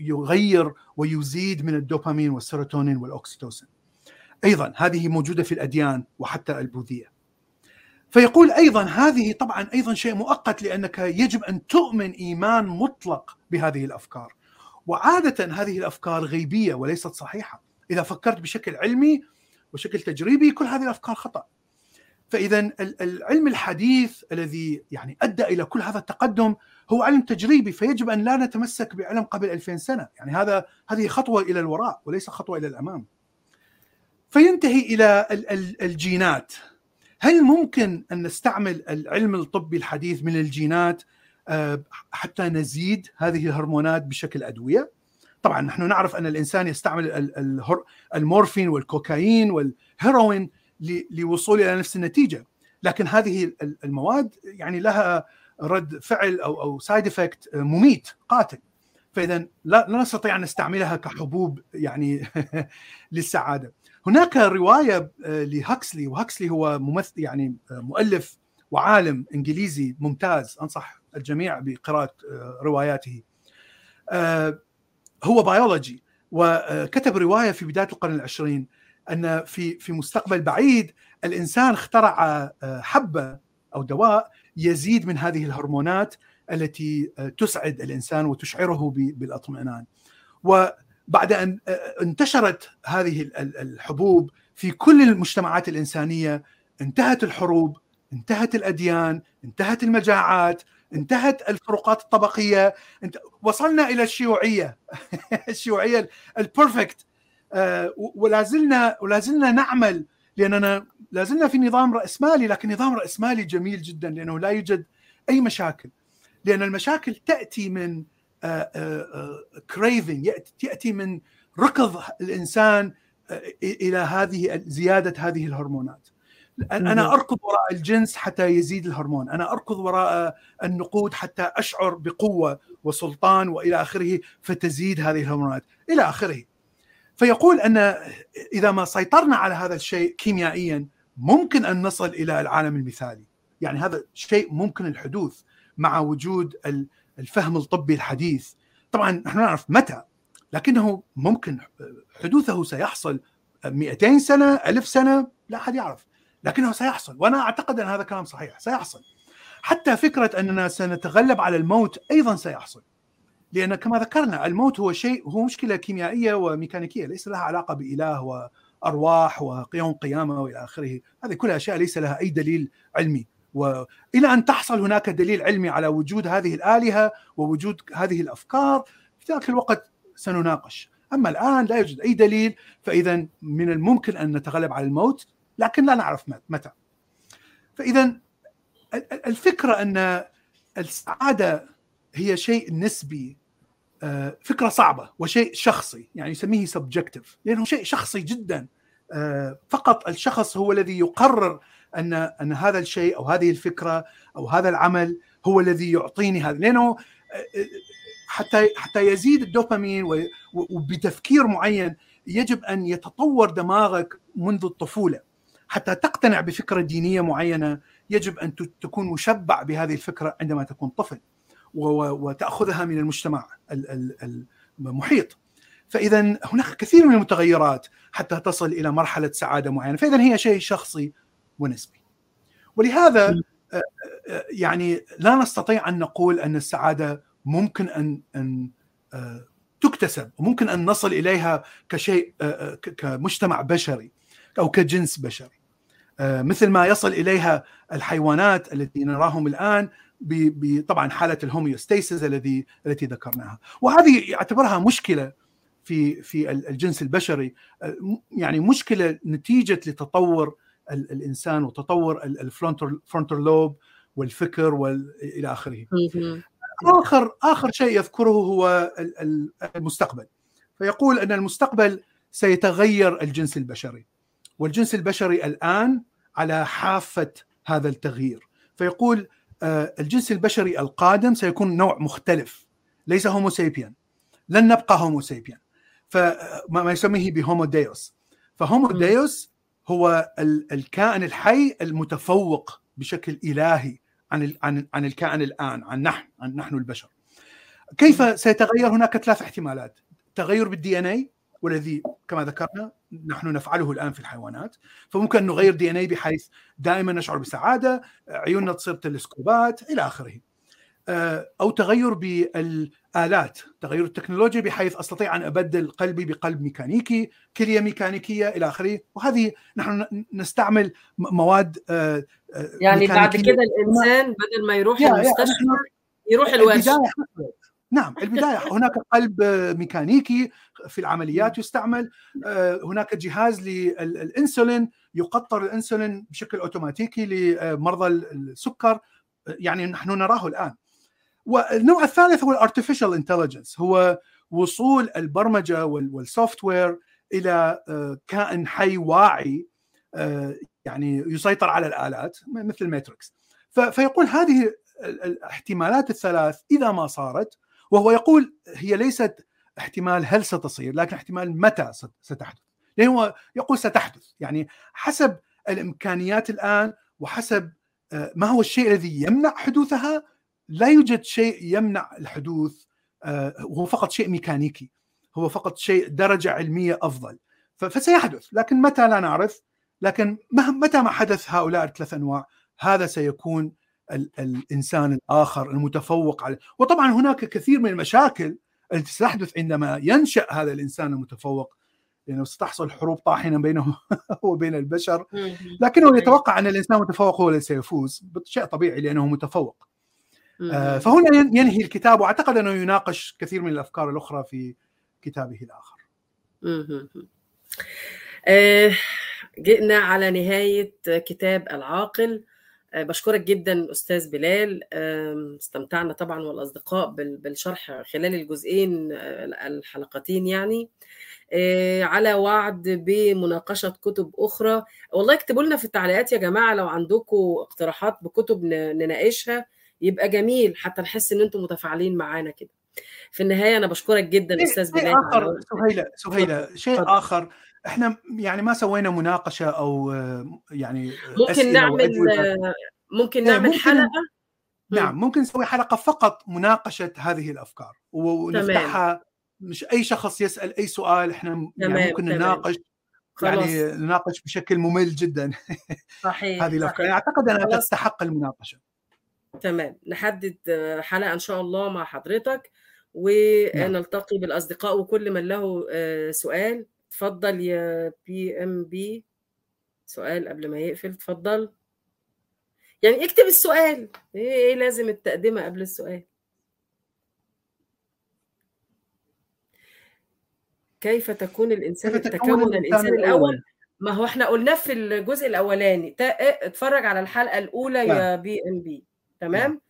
يغير ويزيد من الدوبامين والسيروتونين والاوكسيتوسين أيضا هذه موجودة في الأديان وحتى البوذية. فيقول أيضا هذه طبعا أيضا شيء مؤقت لأنك يجب أن تؤمن إيمان مطلق بهذه الأفكار. وعادة هذه الأفكار غيبية وليست صحيحة. إذا فكرت بشكل علمي وشكل تجريبي كل هذه الأفكار خطأ. فإذا العلم الحديث الذي يعني أدى إلى كل هذا التقدم هو علم تجريبي فيجب أن لا نتمسك بعلم قبل 2000 سنة. يعني هذا هذه خطوة إلى الوراء وليس خطوة إلى الأمام. فينتهي إلى الجينات. هل ممكن أن نستعمل العلم الطبي الحديث من الجينات حتى نزيد هذه الهرمونات بشكل أدوية؟ طبعا نحن نعرف أن الإنسان يستعمل المورفين والكوكايين والهيروين لوصول إلى نفس النتيجة. لكن هذه المواد يعني لها رد فعل أو أو side effect مميت قاتل. فإذا لا, لا نستطيع أن نستعملها كحبوب يعني [laughs] للسعادة. هناك رواية لهكسلي وهكسلي هو ممثل يعني مؤلف وعالم إنجليزي ممتاز أنصح الجميع بقراءة رواياته. هو بيولوجي وكتب رواية في بداية القرن العشرين. أن في في مستقبل بعيد الإنسان اخترع حبة أو دواء يزيد من هذه الهرمونات التي تسعد الإنسان وتشعره بالاطمئنان. وبعد أن انتشرت هذه الحبوب في كل المجتمعات الإنسانية انتهت الحروب، انتهت الأديان، انتهت المجاعات، انتهت الفروقات الطبقية، انت... وصلنا إلى الشيوعية [laughs] الشيوعية البرفكت ولا زلنا ولا زلنا نعمل لاننا لا زلنا في نظام راسمالي لكن نظام راسمالي جميل جدا لأنه لا يوجد أي مشاكل. لأن المشاكل تأتي من كريفنج تأتي من ركض الإنسان إلى هذه زيادة هذه الهرمونات. أنا أركض وراء الجنس حتى يزيد الهرمون. أنا أركض وراء النقود حتى أشعر بقوة وسلطان وإلى آخره فتزيد هذه الهرمونات. إلى آخره. فيقول أن إذا ما سيطرنا على هذا الشيء كيميائيا ممكن أن نصل إلى العالم المثالي. يعني هذا شيء ممكن الحدوث مع وجود الفهم الطبي الحديث. طبعا نحن نعرف متى لكنه ممكن حدوثه سيحصل 200 سنة ألف سنة لا أحد يعرف. لكنه سيحصل وأنا أعتقد أن هذا كلام صحيح سيحصل. حتى فكرة أننا سنتغلب على الموت أيضا سيحصل. لأن كما ذكرنا الموت هو شيء هو مشكلة كيميائية وميكانيكية ليس لها علاقة بإله وأرواح ويوم قيامة وإلى آخره. هذه كلها أشياء ليس لها أي دليل علمي. وإلى أن تحصل هناك دليل علمي على وجود هذه الآلهة ووجود هذه الأفكار في ذاك الوقت سنناقش. أما الآن لا يوجد أي دليل فإذا من الممكن أن نتغلب على الموت لكن لا نعرف متى. فإذا الفكرة أن السعادة هي شيء نسبي فكرة صعبة وشيء شخصي يعني يسميه سبجكتيف لأنه شيء شخصي جدا فقط الشخص هو الذي يقرر أن أن هذا الشيء أو هذه الفكرة أو هذا العمل هو الذي يعطيني هذا. لأنه حتى حتى يزيد الدوبامين وبتفكير معين يجب أن يتطور دماغك منذ الطفولة. حتى تقتنع بفكرة دينية معينة يجب أن تكون مشبع بهذه الفكرة عندما تكون طفل. وتأخذها من المجتمع المحيط. فإذا هناك كثير من المتغيرات حتى تصل إلى مرحلة سعادة معينة. فإذا هي شيء شخصي ونسبي. ولهذا يعني لا نستطيع أن نقول أن السعادة ممكن ان ان تكتسب وممكن أن نصل إليها كشيء كمجتمع بشري أو كجنس بشري. مثل ما يصل إليها الحيوانات التي نراهم الآن طبعا حالة ال homeostasis الذي التي ذكرناها. وهذه يعتبرها مشكلة في في الجنس البشري. يعني مشكلة نتيجة لتطور الإنسان وتطور ال frontal lobe والفكر والى آخره. آخر آخر شيء يذكره هو المستقبل. فيقول أن المستقبل سيتغير الجنس البشري. والجنس البشري الآن على حافة هذا التغيير. فيقول الجنس البشري القادم سيكون نوع مختلف. ليس هومو سيبيان لن نبقى هومو سيبيان فما يسميه بهومو ديوس فهومو ديوس هو الكائن الحي المتفوق بشكل إلهي عن عن عن الكائن الآن عن نحن عن نحن البشر. كيف سيتغير هناك ثلاث احتمالات؟ تغير بالدي ان اي والذي كما ذكرنا نحن نفعله الآن في الحيوانات. فممكن نغير دي إن اي بحيث دائما نشعر بسعادة عيوننا تصير تلسكوبات إلى آخره. أو تغير بالآلات تغير التكنولوجيا بحيث أستطيع أن أبدل قلبي بقلب ميكانيكي كلية ميكانيكية إلى آخره. وهذه نحن نستعمل مواد يعني بعد كده الإنسان بدل ما يروح المستشفى يروح الورشه نعم البداية [laughs] هناك قلب ميكانيكي في العمليات يستعمل هناك جهاز للإنسولين يقطر الإنسولين بشكل أوتوماتيكي لمرضى السكر يعني نحن نراه الآن. والنوع الثالث هو ال artificial intelligence هو وصول البرمجة وال software إلى كائن حي واعي يعني يسيطر على الآلات مثل الماتريكس فيقول هذه الاحتمالات الثلاث إذا ما صارت وهو يقول هي ليست احتمال هل ستصير لكن احتمال متى ستحدث. لأنه هو يقول ستحدث يعني حسب الإمكانيات الآن وحسب ما هو الشيء الذي يمنع حدوثها لا يوجد شيء يمنع الحدوث هو فقط شيء ميكانيكي هو فقط شيء درجة علمية أفضل. فسيحدث لكن متى لا نعرف لكن متى ما حدث هؤلاء الثلاث أنواع هذا سيكون الإنسان الآخر المتفوق عليه. وطبعا هناك كثير من المشاكل التي ستحدث عندما ينشأ هذا الإنسان المتفوق. لأنه ستحصل حروب طاحنة بينه [laughs] وبين البشر. لكنه يتوقع أن الإنسان المتفوق هو الذي سيفوز. شيء طبيعي لأنه متفوق. فهنا ينهي الكتاب. وأعتقد أنه يناقش كثير من الأفكار الأخرى في كتابه الآخر. جئنا على نهاية كتاب العاقل. بشكرك جدا أستاذ بلال. استمتعنا طبعا والأصدقاء بالشرح خلال الجزئين الحلقتين يعني. على وعد بمناقشة كتب أخرى. والله اكتبوا لنا في التعليقات يا جماعة لو عندكم اقتراحات بكتب نناقشها. يبقى جميل حتى نحس إن أنتم متفاعلين معانا كده. في النهاية أنا بشكرك جدا أستاذ بلال. آخر سهيلة سهيلة. شيء. آخر. إحنا يعني ما سوينا مناقشة أو يعني ممكن نعمل ممكن نعمل ممكن حلقة؟ نعم ممكن نسوي حلقة فقط مناقشة هذه الأفكار ونفتحها. مش أي شخص يسأل أي سؤال إحنا يعني ممكن. نناقش يعني نناقش بشكل ممل جدا. [laughs] صحيح هذه الأفكار. يعني أعتقد أنها تستحق المناقشة. تمام. نحدد حلقة إن شاء الله مع حضرتك ونلتقي نعم. بالأصدقاء وكل من له سؤال تفضل يا بي ام بي سؤال قبل ما يقفل تفضل يعني اكتب السؤال. إيه, إيه لازم التقدمه قبل السؤال؟ كيف تكون الإنسان كيف تكون الإنسان الأول. ما هو إحنا قلناه في الجزء الأولاني. اتفرج على الحلقة الأولى نعم. يا بي ام بي تمام؟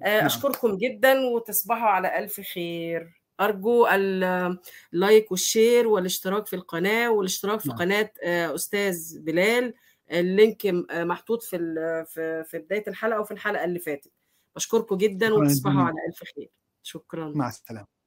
نعم. أشكركم جدا وتصبحوا على ألف خير. أرجو ال like وال share والاشتراك في القناة والاشتراك في نعم. قناة أستاذ بلال. ال link محطوط في في في بداية الحلقة وفي الحلقة اللي فاتت. بشكركم جدا وتصبحوا على ألف خير. شكرا. مع السلامة.